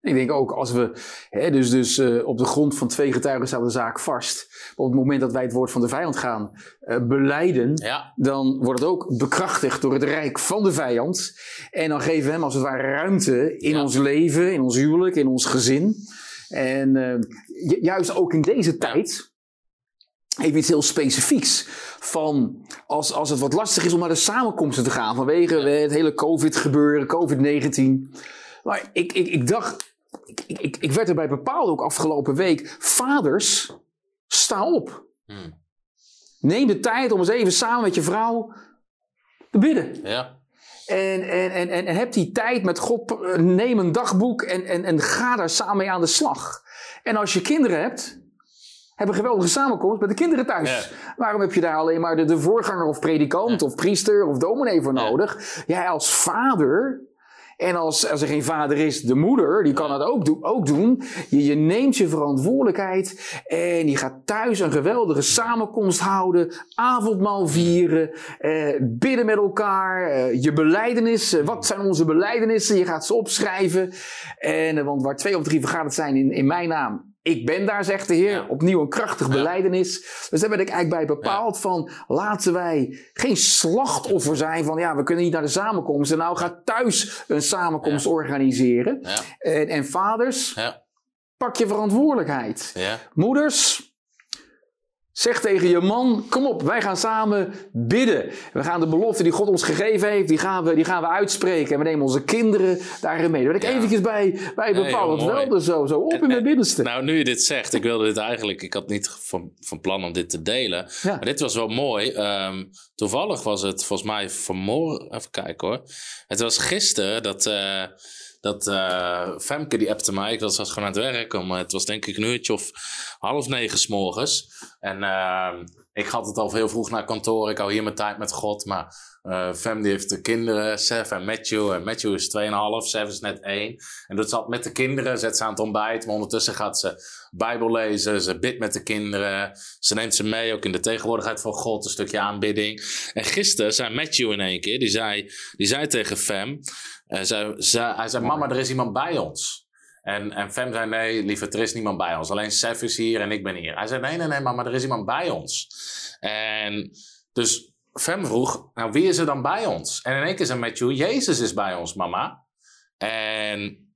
Ik denk ook als we, hè, dus, dus eh, op de grond van twee getuigen staat de zaak vast. Maar op het moment dat wij het woord van de vijand gaan eh, beleiden, Ja, dan wordt het ook bekrachtigd door het rijk van de vijand. En dan geven we hem als het ware ruimte in Ja. ons leven, in ons huwelijk, in ons gezin. En eh, ju- juist ook in deze tijd even iets heel specifieks. Van als, als het wat lastig is om naar de samenkomsten te gaan vanwege het hele COVID-gebeuren, COVID-19. Maar ik, ik, ik dacht, ik, ik, ik werd erbij bepaald ook afgelopen week. Vaders, sta op. Hmm. Neem de tijd om eens even samen met je vrouw te bidden. Ja. En, en, en, en, en heb die tijd met God. eh, Neem een dagboek en, en, en ga daar samen mee aan de slag. En als je kinderen hebt, heb een geweldige samenkomst met de kinderen thuis. Waarom heb je daar alleen maar de, de voorganger of predikant of priester of dominee voor Ja. nodig? Jij als vader. En als, als er geen vader is, de moeder, die kan dat ook, doen- ook doen. Je, je neemt je verantwoordelijkheid en je gaat thuis een geweldige samenkomst houden, avondmaal vieren, eh, bidden met elkaar, eh, je beleidenis. eh, wat zijn onze beleidenissen? Je gaat ze opschrijven. En, eh, want waar twee of drie vergaderd zijn in, in mijn naam, ik ben daar, zegt de Heer. Opnieuw een krachtig beleidenis. Dus daar ben ik eigenlijk bij bepaald van, laten wij geen slachtoffer zijn van, ja, we kunnen niet naar de samenkomst. En nou ga thuis een samenkomst organiseren. En, en vaders, pak je verantwoordelijkheid. Moeders, zeg tegen je man: Kom op, wij gaan samen bidden. We gaan de belofte die God ons gegeven heeft, die gaan we, die gaan we uitspreken. En we nemen onze kinderen daarin mee. Daar wil ik Ja. eventjes bij, bij Nee, bepalen. mooi. wel er zo, zo op En- in mijn en- binnenste. Nou, nu je dit zegt, ik wilde dit eigenlijk, ik had niet van, van plan om dit te delen. Ja. Maar dit was wel mooi. Ehm, toevallig was het volgens mij vanmorgen, even kijken hoor. Het was gisteren dat, eh, dat eh, Femke die appte mij. Ik was, was gewoon aan het werk. Om, het was denk ik een uurtje of half negen s morgens. En ehm, ik had het al heel vroeg naar kantoor. Ik hou hier mijn tijd met God. Maar eh Fem die heeft de kinderen, Sef en Matthew. En Matthew is 2,5, Sef is net 1. En dat zat met de kinderen, zet ze aan het ontbijt. Maar ondertussen gaat ze Bijbel lezen. Ze bidt met de kinderen. Ze neemt ze mee, ook in de tegenwoordigheid van God. Een stukje aanbidding. En gisteren zei Matthew in één keer, die zei, die zei tegen Fem. Eh, zei, zei, hij zei, mama, er is iemand bij ons. En, en Fem zei, nee, lieve, er is niemand bij ons. Alleen Sef is hier en ik ben hier. Hij zei, nee, nee, nee, mama, er is iemand bij ons. En dus Fem vroeg, nou, wie is er dan bij ons? En in één keer zei Matthew, Jezus is bij ons, mama. En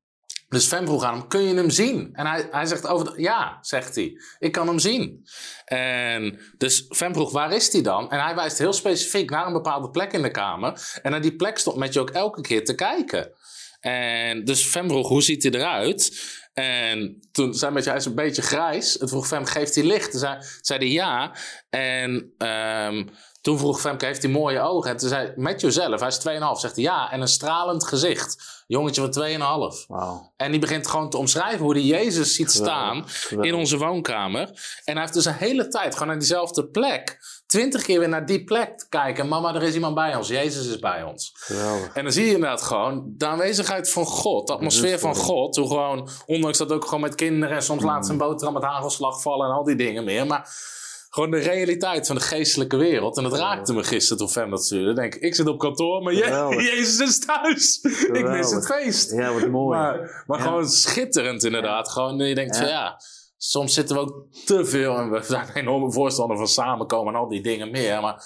dus Fem vroeg aan hem, kun je hem zien? En hij, hij zegt, over ja, zegt hij, ik kan hem zien. En dus Fem vroeg, waar is hij dan? En hij wijst heel specifiek naar een bepaalde plek in de kamer. En naar die plek stond Matthew ook elke keer te kijken. En dus Fem vroeg, hoe ziet hij eruit? En toen zei Matthew, hij is een beetje grijs. En vroeg Fem, geeft hij licht? Toen zei, zei hij ja. En ehm, toen vroeg Femke, heeft hij mooie ogen? En toen zei Matthew zelf, hij is 2,5, zegt hij ja. En een stralend gezicht. Jongetje van 2,5. Wauw. En die begint gewoon te omschrijven hoe hij Jezus ziet staan in onze woonkamer. En hij heeft dus een hele tijd gewoon naar diezelfde plek, twintig keer weer naar die plek te kijken. Mama, er is iemand bij ons. Jezus is bij ons. Geweldig. En dan zie je inderdaad gewoon de aanwezigheid van God, de atmosfeer van God. Hoe gewoon, ondanks dat ook gewoon met kinderen en soms laat ze een boterham met hagelslag vallen en al die dingen meer. Maar gewoon de realiteit van de geestelijke wereld. En dat raakte me gisteren toen Fem dat stuurde. Denk ik, ik zit op kantoor, maar je. Jezus is thuis. Ik mis het feest. Ja, wat mooi. Maar, maar Ja. gewoon schitterend inderdaad. Gewoon, je denkt Ja. van ja, soms zitten we ook te veel. En we zijn enorme voorstander van samenkomen en al die dingen meer. Maar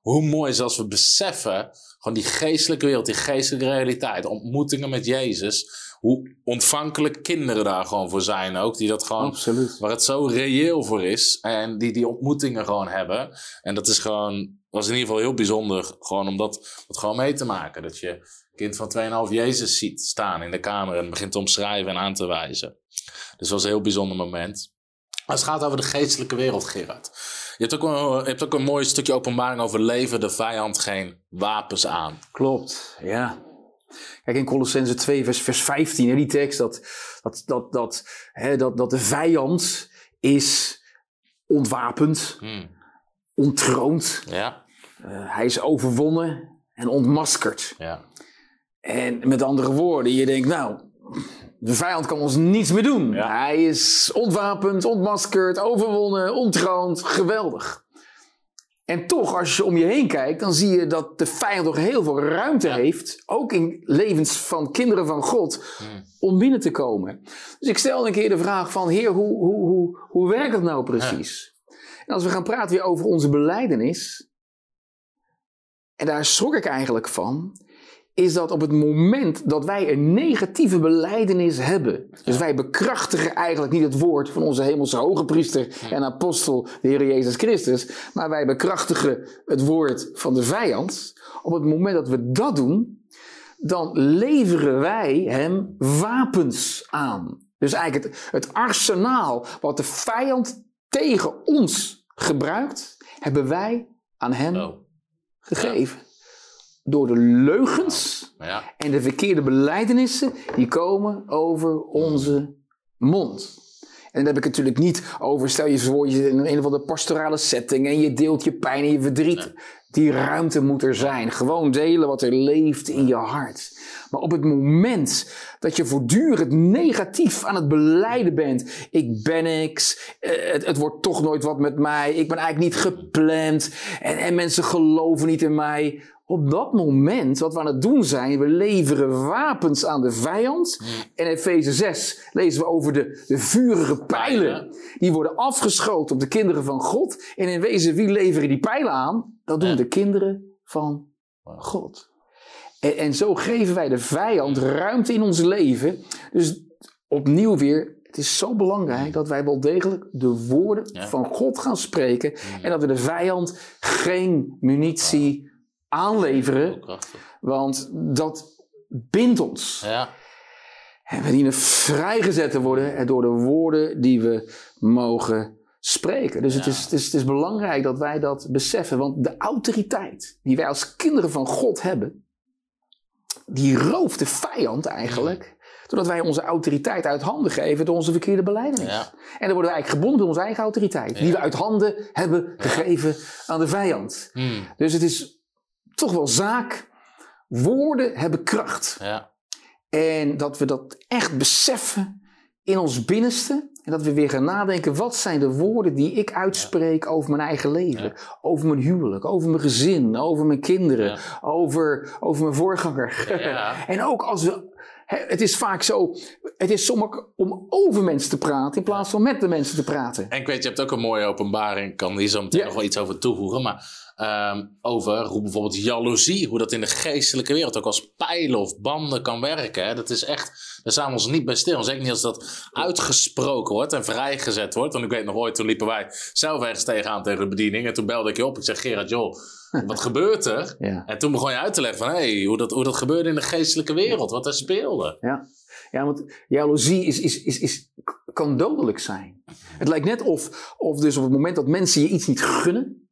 hoe mooi is als we beseffen, gewoon die geestelijke wereld, die geestelijke realiteit, ontmoetingen met Jezus. Hoe ontvankelijk kinderen daar gewoon voor zijn ook. Die dat gewoon, Absoluut. waar het zo reëel voor is. En die die ontmoetingen gewoon hebben. En dat is gewoon, was in ieder geval heel bijzonder. Gewoon om dat, dat gewoon mee te maken. Dat je kind van 2,5 Jezus ziet staan in de kamer. En begint te omschrijven en aan te wijzen. Dus dat was een heel bijzonder moment. Als het gaat over de geestelijke wereld, Gerard. Je hebt ook een, je hebt ook een mooi stukje openbaring over leven de vijand geen wapens aan. Klopt, ja. Kijk, in Colossense 2, vers, vers 15, hè, die tekst, dat, dat, dat, dat, hè, dat, dat de vijand is ontwapend, Hmm. ontroond, Ja, eh, hij is overwonnen en ontmaskerd. ja, En met andere woorden, je denkt, nou, de vijand kan ons niets meer doen. Ja. Hij is ontwapend, ontmaskerd, overwonnen, ontroond, geweldig. En toch, als je om je heen kijkt, dan zie je dat de vijand nog heel veel ruimte Ja. heeft, ook in levens van kinderen van God, Hmm. om binnen te komen. Dus ik stel een keer de vraag van, heer, hoe, hoe, hoe, hoe werkt dat nou precies? En als we gaan praten weer over onze beleidenis, en daar schrok ik eigenlijk van, is dat op het moment dat wij een negatieve beleidenis hebben, dus wij bekrachtigen eigenlijk niet het woord van onze hemelse hoge priester en apostel, de Heer Jezus Christus, maar wij bekrachtigen het woord van de vijand. Op het moment dat we dat doen, dan leveren wij hem wapens aan. Dus eigenlijk het, het arsenaal wat de vijand tegen ons gebruikt, hebben wij aan hem Oh, gegeven. Door de leugens ja. en de verkeerde belijdenissen die komen over onze mond. En dan heb ik het natuurlijk niet over, stel je voor je in een of andere pastorale setting en je deelt je pijn en je verdriet. Die ruimte moet er zijn. Gewoon delen wat er leeft in je hart. Maar op het moment dat je voortdurend negatief aan het beleiden bent. Ik ben niks. eh, Het, het wordt toch nooit wat met mij. Ik ben eigenlijk niet gepland. En, en mensen geloven niet in mij. Op dat moment, wat we aan het doen zijn, we leveren wapens aan de vijand. En in Efeze 6 lezen we over de, de vurige pijlen. Die worden afgeschoten op de kinderen van God. En in wezen, wie leveren die pijlen aan? Dat doen de kinderen van God. En, en zo geven wij de vijand ruimte in ons leven. Dus opnieuw weer, het is zo belangrijk dat wij wel degelijk de woorden Ja. van God gaan spreken. En dat we de vijand geen munitie aanleveren. Want dat bindt ons. Ja. En we dienen vrijgezet te worden door de woorden die we mogen spreken. Dus het, is, het, is, het is belangrijk dat wij dat beseffen. Want de autoriteit die wij als kinderen van God hebben, die rooft de vijand eigenlijk. Doordat wij onze autoriteit uit handen geven door onze verkeerde. Ja. En dan worden wij eigenlijk gebonden door onze eigen autoriteit. Die we uit handen hebben gegeven aan de vijand. Hmm. Dus het is toch wel zaak. Woorden hebben kracht. Ja. En dat we dat echt beseffen in ons binnenste. En dat we weer gaan nadenken, wat zijn de woorden die ik uitspreek over mijn eigen leven? Over mijn huwelijk, over mijn gezin, over mijn kinderen, over, over mijn voorganger. Ja. en ook als we... Het is vaak zo, het is makkelijk om over mensen te praten in plaats van met de mensen te praten. En ik weet, je hebt ook een mooie openbaring. Kan hier zo meteen Ja. nog wel iets over toevoegen. Maar ehm, over hoe bijvoorbeeld jaloezie, hoe dat in de geestelijke wereld ook als pijlen of banden kan werken. Hè? Dat is echt, daar staan we ons niet bij stil. Zeker niet als dat uitgesproken wordt en vrijgezet wordt. Want ik weet nog ooit, toen liepen wij zelf ergens tegenaan tegen de bediening. En toen belde ik je op. Ik zeg, Gerard, joh, wat gebeurt er? Ja. En toen begon je uit te leggen van, hey, hoe, dat, hoe dat gebeurde in de geestelijke wereld. Wat er speelde. Ja, ja want jaloezie is, is, is, is, kan dodelijk zijn. Het lijkt net of, of dus op het moment dat mensen je iets niet gunnen,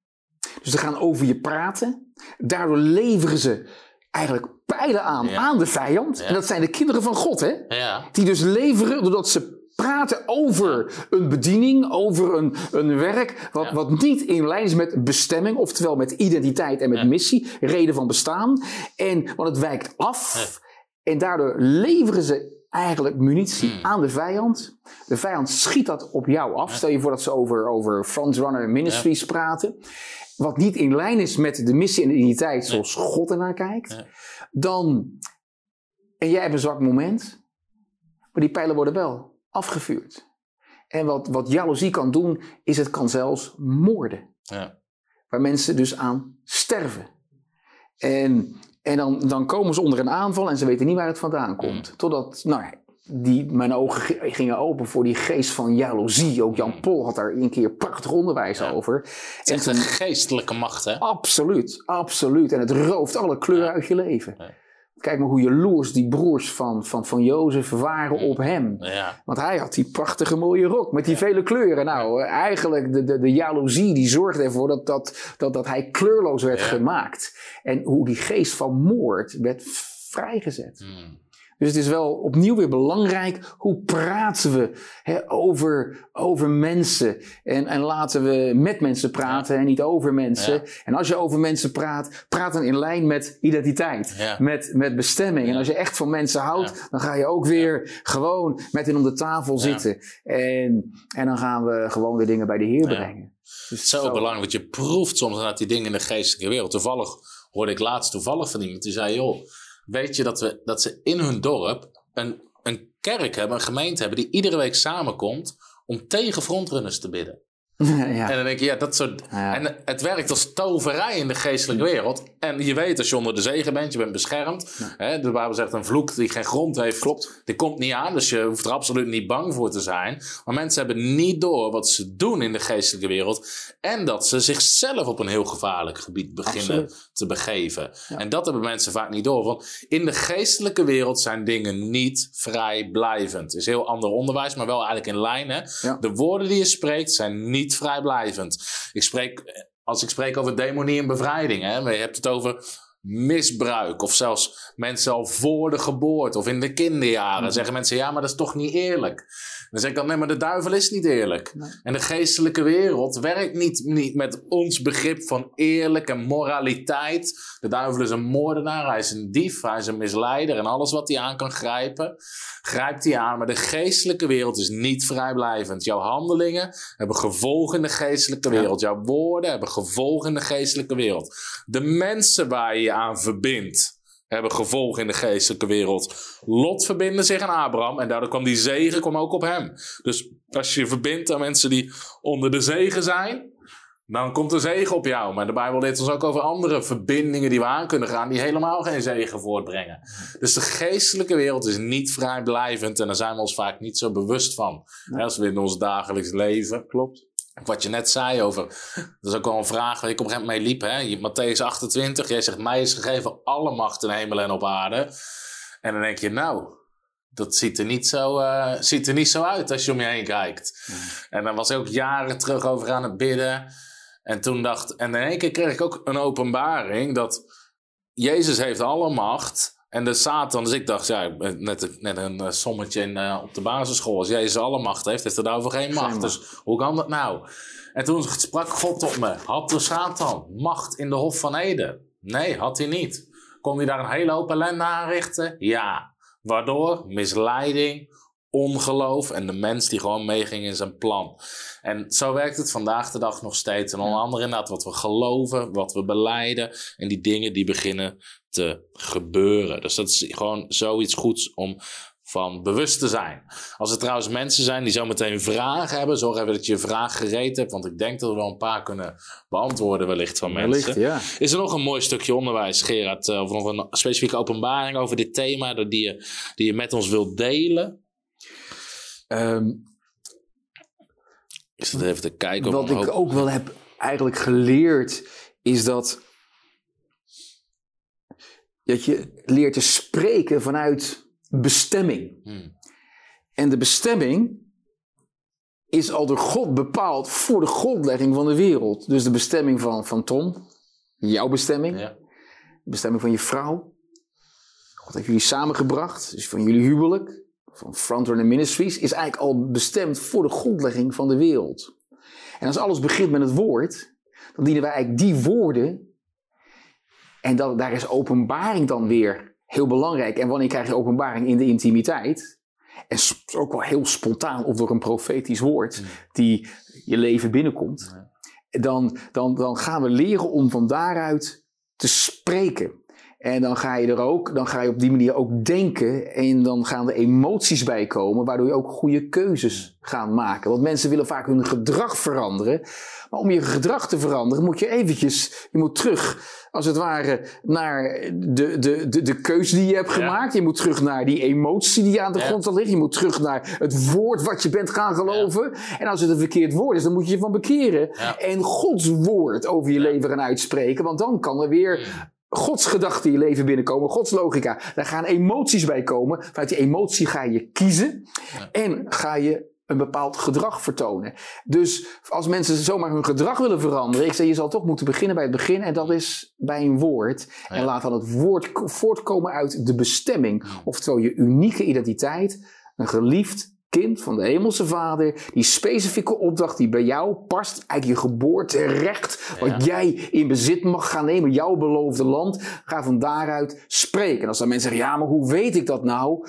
dus ze gaan over je praten, daardoor leveren ze eigenlijk pijlen aan Ja. aan de vijand. Ja. En dat zijn de kinderen van God, hè? Ja, Die dus leveren doordat ze praten over een bediening, over een, een werk, wat, wat niet in lijn is met bestemming, oftewel met identiteit en met missie, reden van bestaan. En, want het wijkt af en daardoor leveren ze eigenlijk munitie Hmm. aan de vijand. De vijand schiet dat op jou af. Stel je voor dat ze over, over frontrunner ministries praten. Wat niet in lijn is met de missie en de identiteit zoals God ernaar kijkt. Ja. Dan, en jij hebt een zwak moment, maar die pijlen worden wel afgevuurd. En wat, wat jaloezie kan doen, is het kan zelfs moorden. ja, Waar mensen dus aan sterven. En, en dan, dan komen ze onder een aanval en ze weten niet waar het vandaan komt. Totdat, nou ja, die, mijn ogen gingen open voor die geest van jaloezie. Ook Jan Pol had daar een keer prachtig onderwijs Ja. over. het is echt een geestelijke macht, hè? Absoluut, absoluut. En het rooft alle kleuren uit je leven. Kijk maar hoe jaloers die broers van, van, van Jozef waren op hem. Ja, Want hij had die prachtige mooie rok met die vele kleuren. Nou, eigenlijk de, de, de jaloezie die zorgde ervoor dat, dat, dat, dat hij kleurloos werd Ja. gemaakt. En hoe die geest van moord werd vrijgezet. Hmm. Dus het is wel opnieuw weer belangrijk. Hoe praten we hè, over, over mensen? En, en laten we met mensen praten en niet over mensen. Ja. En als je over mensen praat, praat dan in lijn met identiteit. Ja. Met, met bestemming. En als je echt van mensen houdt, dan ga je ook weer gewoon met hen om de tafel zitten. En, en dan gaan we gewoon de dingen bij de Heer brengen. Dus Het is zo, zo. belangrijk, want je proeft soms inderdaad die dingen in de geestelijke wereld. Toevallig hoorde ik laatst toevallig van iemand die zei: joh, weet je dat, we, dat ze in hun dorp een, een kerk hebben, een gemeente hebben die iedere week samenkomt om tegen frontrunners te bidden. ja. En dan denk je, ja, dat soort. Ja. En het werkt als toverij in de geestelijke wereld. En je weet, als je onder de zegen bent, je bent beschermd. Hè, de Bijbel zegt een vloek die geen grond heeft. Klopt. Die komt niet aan, dus je hoeft er absoluut niet bang voor te zijn. Maar mensen hebben niet door wat ze doen in de geestelijke wereld. En dat ze zichzelf op een heel gevaarlijk gebied beginnen Absoluut. te begeven. Ja. En dat hebben mensen vaak niet door. Want in de geestelijke wereld zijn dingen niet vrijblijvend. Het is heel ander onderwijs, maar wel eigenlijk in lijn. Hè? Ja. De woorden die je spreekt zijn niet vrijblijvend. Ik spreek als ik spreek over demonie en bevrijding, hè, je hebt het over misbruik of zelfs mensen al voor de geboorte of in de kinderjaren. Mhm. Zeggen mensen, ja, maar dat is toch niet eerlijk. Dan zeg ik dan, nee, maar de duivel is niet eerlijk. En de geestelijke wereld werkt niet, niet met ons begrip van eerlijk en moraliteit. De duivel is een moordenaar, hij is een dief, hij is een misleider. En alles wat hij aan kan grijpen, grijpt hij aan. Maar de geestelijke wereld is niet vrijblijvend. Jouw handelingen hebben gevolgen in de geestelijke Ja. wereld. Jouw woorden hebben gevolgen in de geestelijke wereld. De mensen waar je je aan verbindt, hebben gevolgen in de geestelijke wereld. Lot verbindde zich aan Abraham en daardoor kwam die zegen kwam ook op hem. Dus als je je verbindt aan mensen die onder de zegen zijn, dan komt de zegen op jou. Maar de Bijbel leert ons ook over andere verbindingen die we aan kunnen gaan, die helemaal geen zegen voortbrengen. Dus de geestelijke wereld is niet vrijblijvend en daar zijn we ons vaak niet zo bewust van. Als we in ons dagelijks leven Klopt. Wat je net zei over, dat is ook wel een vraag waar ik op een gegeven moment mee liep. Hè? Matthäus 28, jij zegt, mij is gegeven alle macht in hemel en op aarde. En dan denk je, nou, dat ziet er niet zo, eh, ziet er niet zo uit als je om je heen kijkt. En dan was ik ook jaren terug over aan het bidden. En toen dacht, en in één keer kreeg ik ook een openbaring dat Jezus heeft alle macht. En de Satan, dus ik dacht, ja, net, net een eh, sommetje in, eh, op de basisschool. Als Jezus alle macht heeft, heeft er daarover geen macht. macht. Dus hoe kan dat nou? En toen sprak God tot me. Had de Satan macht in de Hof van Eden? Nee, had hij niet. Kon hij daar een hele hoop ellende aanrichten? Ja. Waardoor? Misleiding, ongeloof en de mens die gewoon meeging in zijn plan. En zo werkt het vandaag de dag nog steeds. En onder andere inderdaad wat we geloven, wat we beleiden en die dingen die beginnen te gebeuren. Dus dat is gewoon zoiets goeds om van bewust te zijn. Als er trouwens mensen zijn die zometeen vragen hebben, zorg even dat je je vraag gereed hebt, want ik denk dat we wel een paar kunnen beantwoorden wellicht van mensen. Wellicht, ja. Is er nog een mooi stukje onderwijs, Gerard, eh, of nog een specifieke openbaring over dit thema dat die je, die je met ons wilt delen? Ehm, Is dat even te kijken? wat ik hoop- ook wel heb eigenlijk geleerd, is dat, dat je leert te spreken vanuit bestemming. Hmm. En de bestemming is al door God bepaald voor de grondlegging van de wereld. Dus de bestemming van, van Tom, jouw bestemming, Ja. de bestemming van je vrouw. God heeft jullie samengebracht, dus van jullie huwelijk, van Frontrunner Ministries, is eigenlijk al bestemd voor de grondlegging van de wereld. En als alles begint met het woord, dan dienen wij eigenlijk die woorden. En dat, daar is openbaring dan weer heel belangrijk. En wanneer krijg je openbaring in de intimiteit? En ook wel heel spontaan of door een profetisch woord die je leven binnenkomt. Dan, dan, dan gaan we leren om van daaruit te spreken. En dan ga je er ook, dan ga je op die manier ook denken. En dan gaan er emoties bij komen, waardoor je ook goede keuzes gaat maken. Want mensen willen vaak hun gedrag veranderen. Maar om je gedrag te veranderen, moet je eventjes, je moet terug, als het ware, naar de, de, de, de keuze die je hebt Ja. gemaakt. Je moet terug naar die emotie die aan de Ja. grond liggen. Je moet terug naar het woord wat je bent gaan geloven. En als het een verkeerd woord is, dan moet je je van bekeren. En Gods woord over je leven gaan uitspreken. Want dan kan er weer Gods gedachten in je leven binnenkomen, Gods logica. Daar gaan emoties bij komen. Vanuit die emotie ga je kiezen en ga je een bepaald gedrag vertonen. Dus als mensen zomaar hun gedrag willen veranderen, ik zeg je zal toch moeten beginnen bij het begin en dat is bij een woord. En laat dan het woord voortkomen uit de bestemming. Oftewel je unieke identiteit, een geliefd kind van de hemelse vader, die specifieke opdracht die bij jou past, eigenlijk je geboorterecht, wat jij in bezit mag gaan nemen, jouw beloofde land, ga van daaruit spreken. En als dan mensen zeggen, ja, maar hoe weet ik dat nou?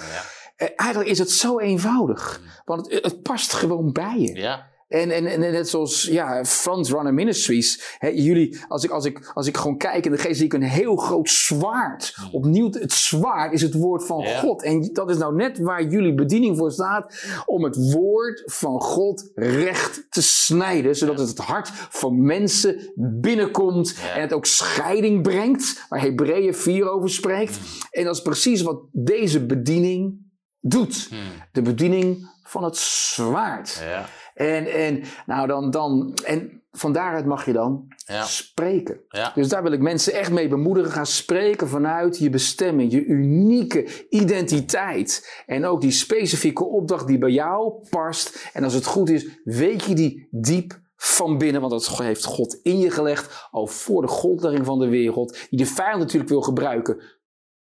Eh, Eigenlijk is het zo eenvoudig, want het, het past gewoon bij je. Ja. En, en, en net zoals ja, Frontrunner Ministries. Hè, jullie, als ik, als, ik, als ik gewoon kijk in de geest, zie ik een heel groot zwaard. Opnieuw, het zwaard is het woord van Ja. God. En dat is nou net waar jullie bediening voor staat. Om het woord van God recht te snijden. Zodat het het hart van mensen binnenkomt. Ja. En het ook scheiding brengt. Waar Hebreeën 4 over spreekt. En dat is precies wat deze bediening doet. Hmm. De bediening van het zwaard. Ja. En, en, nou dan, dan, en van daaruit mag je dan Ja. spreken. Ja. Dus daar wil ik mensen echt mee bemoedigen. Ga spreken vanuit je bestemming, je unieke identiteit. En ook die specifieke opdracht die bij jou past. En als het goed is, weet je die diep van binnen, want dat heeft God in je gelegd, al voor de grondlegging van de wereld, die de vijand natuurlijk wil gebruiken,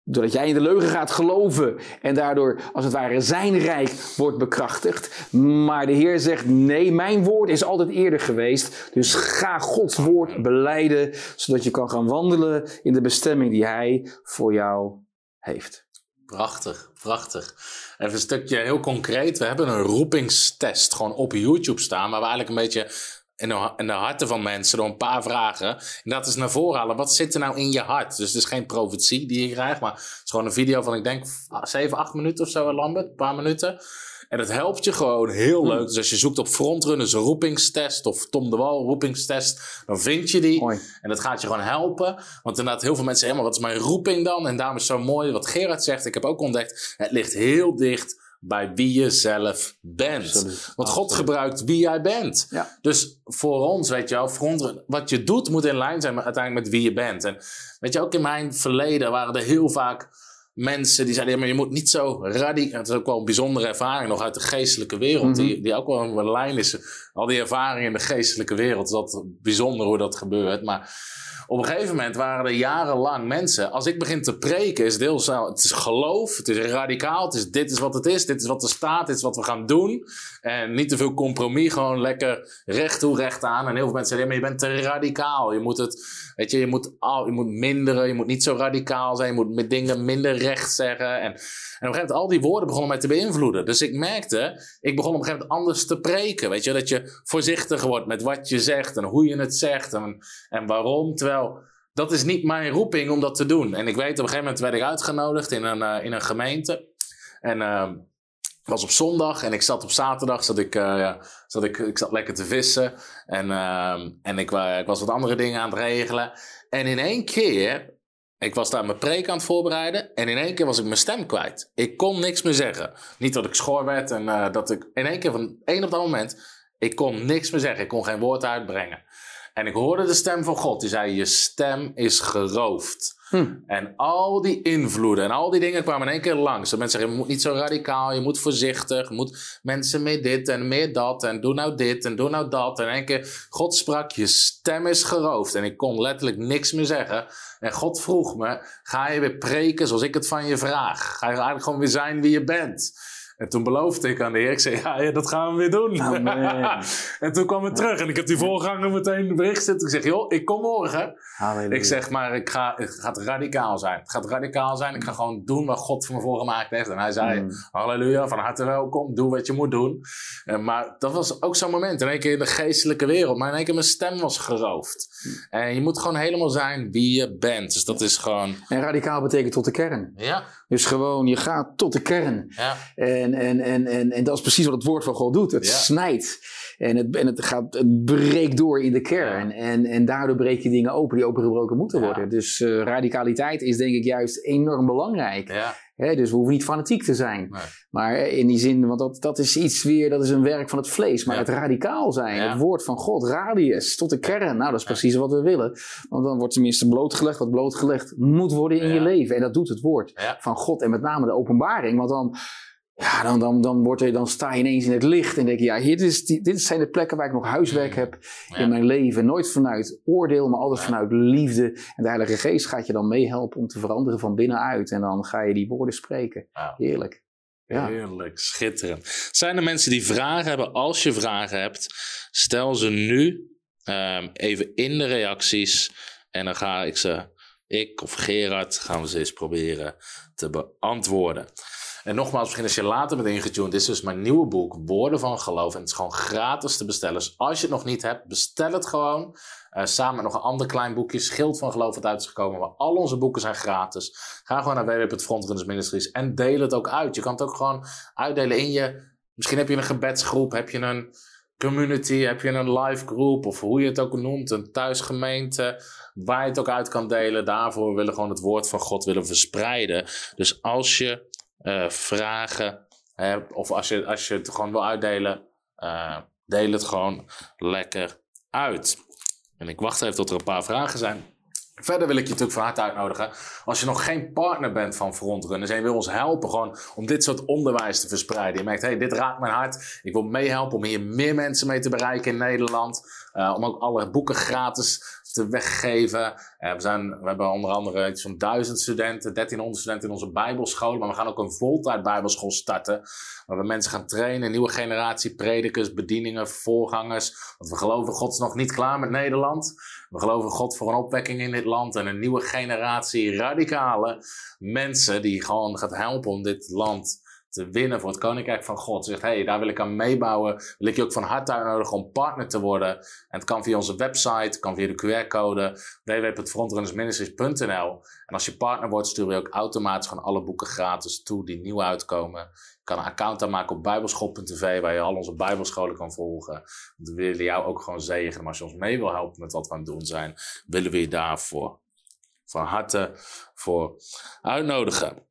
doordat jij in de leugen gaat geloven en daardoor als het ware zijn rijk wordt bekrachtigd. Maar de Heer zegt, nee, mijn woord is altijd eerder geweest, dus ga Gods woord beleiden, zodat je kan gaan wandelen in de bestemming die Hij voor jou heeft. Prachtig, prachtig. Even een stukje heel concreet. We hebben een roepingstest gewoon op YouTube staan, waar we eigenlijk een beetje in de, in de harten van mensen door een paar vragen. En dat is naar voren halen. Wat zit er nou in je hart? Dus het is geen profetie die je krijgt, maar het is gewoon een video van, ik denk, 7, 8 minuten of zo, Lambert. Een paar minuten. En het helpt je gewoon heel leuk. Dus als je zoekt op frontrunners roepingstest of Tom de Wal roepingstest, dan vind je die. Mooi. En dat gaat je gewoon helpen. Want inderdaad, heel veel mensen zeggen, maar wat is mijn roeping dan? En daarom is het zo mooi wat Gerard zegt. Ik heb ook ontdekt, het ligt heel dicht bij wie je zelf bent. Absoluut. Want God gebruikt wie jij bent. Ja. Dus voor ons, weet je wel, front, wat je doet moet in lijn zijn met, uiteindelijk met wie je bent. En weet je, ook in mijn verleden waren er heel vaak mensen die zeiden, ja, maar je moet niet zo radicaal... Het is ook wel een bijzondere ervaring nog uit de geestelijke wereld, Mhm. die, die ook wel een lijn is. Al die ervaringen in de geestelijke wereld, dat is bijzonder hoe dat gebeurt. Maar op een gegeven moment waren er jarenlang mensen. Als ik begin te preken, is snel. Het is geloof, het is radicaal. Het is dit is wat het is, dit is wat er staat, dit is wat we gaan doen. En niet te veel compromis, gewoon lekker recht toe, recht aan. En heel veel mensen zeggen: maar je bent te radicaal. Je moet het, weet je, je moet, je moet minderen, je moet niet zo radicaal zijn, je moet met dingen minder recht zeggen. En, en op een gegeven moment, al die woorden begonnen mij te beïnvloeden. Dus ik merkte, ik begon op een gegeven moment anders te preken. Weet je, dat je voorzichtiger wordt met wat je zegt en hoe je het zegt en, en waarom. Terwijl dat is niet mijn roeping om dat te doen. En ik weet, op een gegeven moment werd ik uitgenodigd in een, eh, in een gemeente. En het was op zondag en ik zat op zaterdag, zat ik, eh, ja, zat ik, ik zat lekker te vissen. En, ehm, en ik, ik was wat andere dingen aan het regelen. En in één keer, ik was daar mijn preek aan het voorbereiden. En in één keer was ik mijn stem kwijt. Ik kon niks meer zeggen. Niet dat ik schor werd en eh, dat ik in één keer van één op dat moment, ik kon niks meer zeggen. Ik kon geen woord uitbrengen. En ik hoorde de stem van God. Die zei: Je stem is geroofd. Hm. En al die invloeden en al die dingen kwamen in één keer langs. Dat mensen zeggen: Je moet niet zo radicaal, je moet voorzichtig. Je moet mensen meer dit en meer dat. En doe nou dit en doe nou dat. En in één keer, God sprak: Je stem is geroofd. En ik kon letterlijk niks meer zeggen. En God vroeg me: Ga je weer preken zoals ik het van je vraag? Ga je eigenlijk gewoon weer zijn wie je bent? En toen beloofde ik aan de Heer, ik zei, ja, ja, dat gaan we weer doen. Amen. en toen kwam het terug en ik heb die voorganger meteen een bericht zitten. Ik zeg, joh, ik kom morgen. Halleluja. Ik zeg maar, ik ga, het gaat radicaal zijn. Het gaat radicaal zijn. Ik ga gewoon doen wat God voor me voorgemaakt heeft. En hij zei, Mm. halleluja, van harte welkom. Doe wat je moet doen. Eh, maar dat was ook zo'n moment. In één keer in de geestelijke wereld. Maar in één keer mijn stem was geroofd. En je moet gewoon helemaal zijn wie je bent. Dus dat is gewoon, En radicaal betekent tot de kern. ja, Dus gewoon, je gaat tot de kern. ja, En, en, en, en, en dat is precies wat het woord van God doet. Het Ja. snijdt. En het, en het, gaat, het breekt door in de kern. En, en daardoor breek je dingen open die opengebroken moeten worden. Dus eh, radicaliteit is denk ik juist enorm belangrijk. Dus we hoeven niet fanatiek te zijn. Nee. Maar in die zin, want dat, dat is iets weer, dat is een werk van het vlees. Maar Ja. het radicaal zijn, Ja. het woord van God, radius, tot de kern. Nou, dat is precies wat we willen. Want dan wordt tenminste blootgelegd wat blootgelegd moet worden in je leven. En dat doet het woord van God. En met name de openbaring. Want dan, ja, dan, dan, dan, wordt er, dan sta je ineens in het licht. En denk je, ja, hier, dit, is, dit zijn de plekken waar ik nog huiswerk heb Ja. in mijn leven. Nooit vanuit oordeel, maar altijd Ja. vanuit liefde. En de Heilige Geest gaat je dan meehelpen om te veranderen van binnenuit. En dan ga je die woorden spreken. Ja. Heerlijk. Ja. Heerlijk, schitterend. Zijn er mensen die vragen hebben? Als je vragen hebt, stel ze nu ehm, even in de reacties. En dan ga ik ze, ik of Gerard, gaan we ze eens proberen te beantwoorden. En nogmaals, misschien als je later bent ingetuned, dit is dus mijn nieuwe boek, Woorden van Geloof. En het is gewoon gratis te bestellen. Dus als je het nog niet hebt, bestel het gewoon. Eh, samen met nog een ander klein boekje, Schild van Geloof, wat uit is gekomen. Maar al onze boeken zijn gratis. Ga gewoon naar www.frontrunners Ministries en deel het ook uit. Je kan het ook gewoon uitdelen in je. Misschien heb je een gebedsgroep, heb je een community, heb je een live groep of hoe je het ook noemt, een thuisgemeente, waar je het ook uit kan delen. Daarvoor willen we gewoon het woord van God willen verspreiden. Dus als je eh, vragen hebt of als je, als je het gewoon wil uitdelen, eh, deel het gewoon lekker uit. En ik wacht even tot er een paar vragen zijn. Verder wil ik je natuurlijk van harte uitnodigen. Als je nog geen partner bent van Frontrunners en je wil ons helpen gewoon om dit soort onderwijs te verspreiden. Je merkt, hey, dit raakt mijn hart. Ik wil meehelpen om hier meer mensen mee te bereiken in Nederland. Uh, om ook alle boeken gratis te weggeven. Uh, we, zijn, we hebben onder andere iets van duizend studenten, 1300 studenten in onze bijbelschool. Maar we gaan ook een voltijd bijbelschool starten. Waar we mensen gaan trainen, nieuwe generatie predikers, bedieningen, voorgangers. Want we geloven, God is nog niet klaar met Nederland. We geloven God voor een opwekking in dit land en een nieuwe generatie radicale mensen die gewoon gaat helpen om dit land te winnen voor het Koninkrijk van God. Zegt, hey, daar wil ik aan meebouwen. Wil ik je ook van harte uitnodigen om partner te worden. En het kan via onze website, kan via de QR-code www.frontrunnersministries.nl. En als je partner wordt, sturen we ook automatisch gewoon alle boeken gratis toe die nieuw uitkomen. Je kan een account aanmaken op bijbelschool.tv waar je al onze bijbelscholen kan volgen. We willen jou ook gewoon zegenen. Maar als je ons mee wil helpen met wat we aan het doen zijn, willen we je daarvoor van harte voor uitnodigen.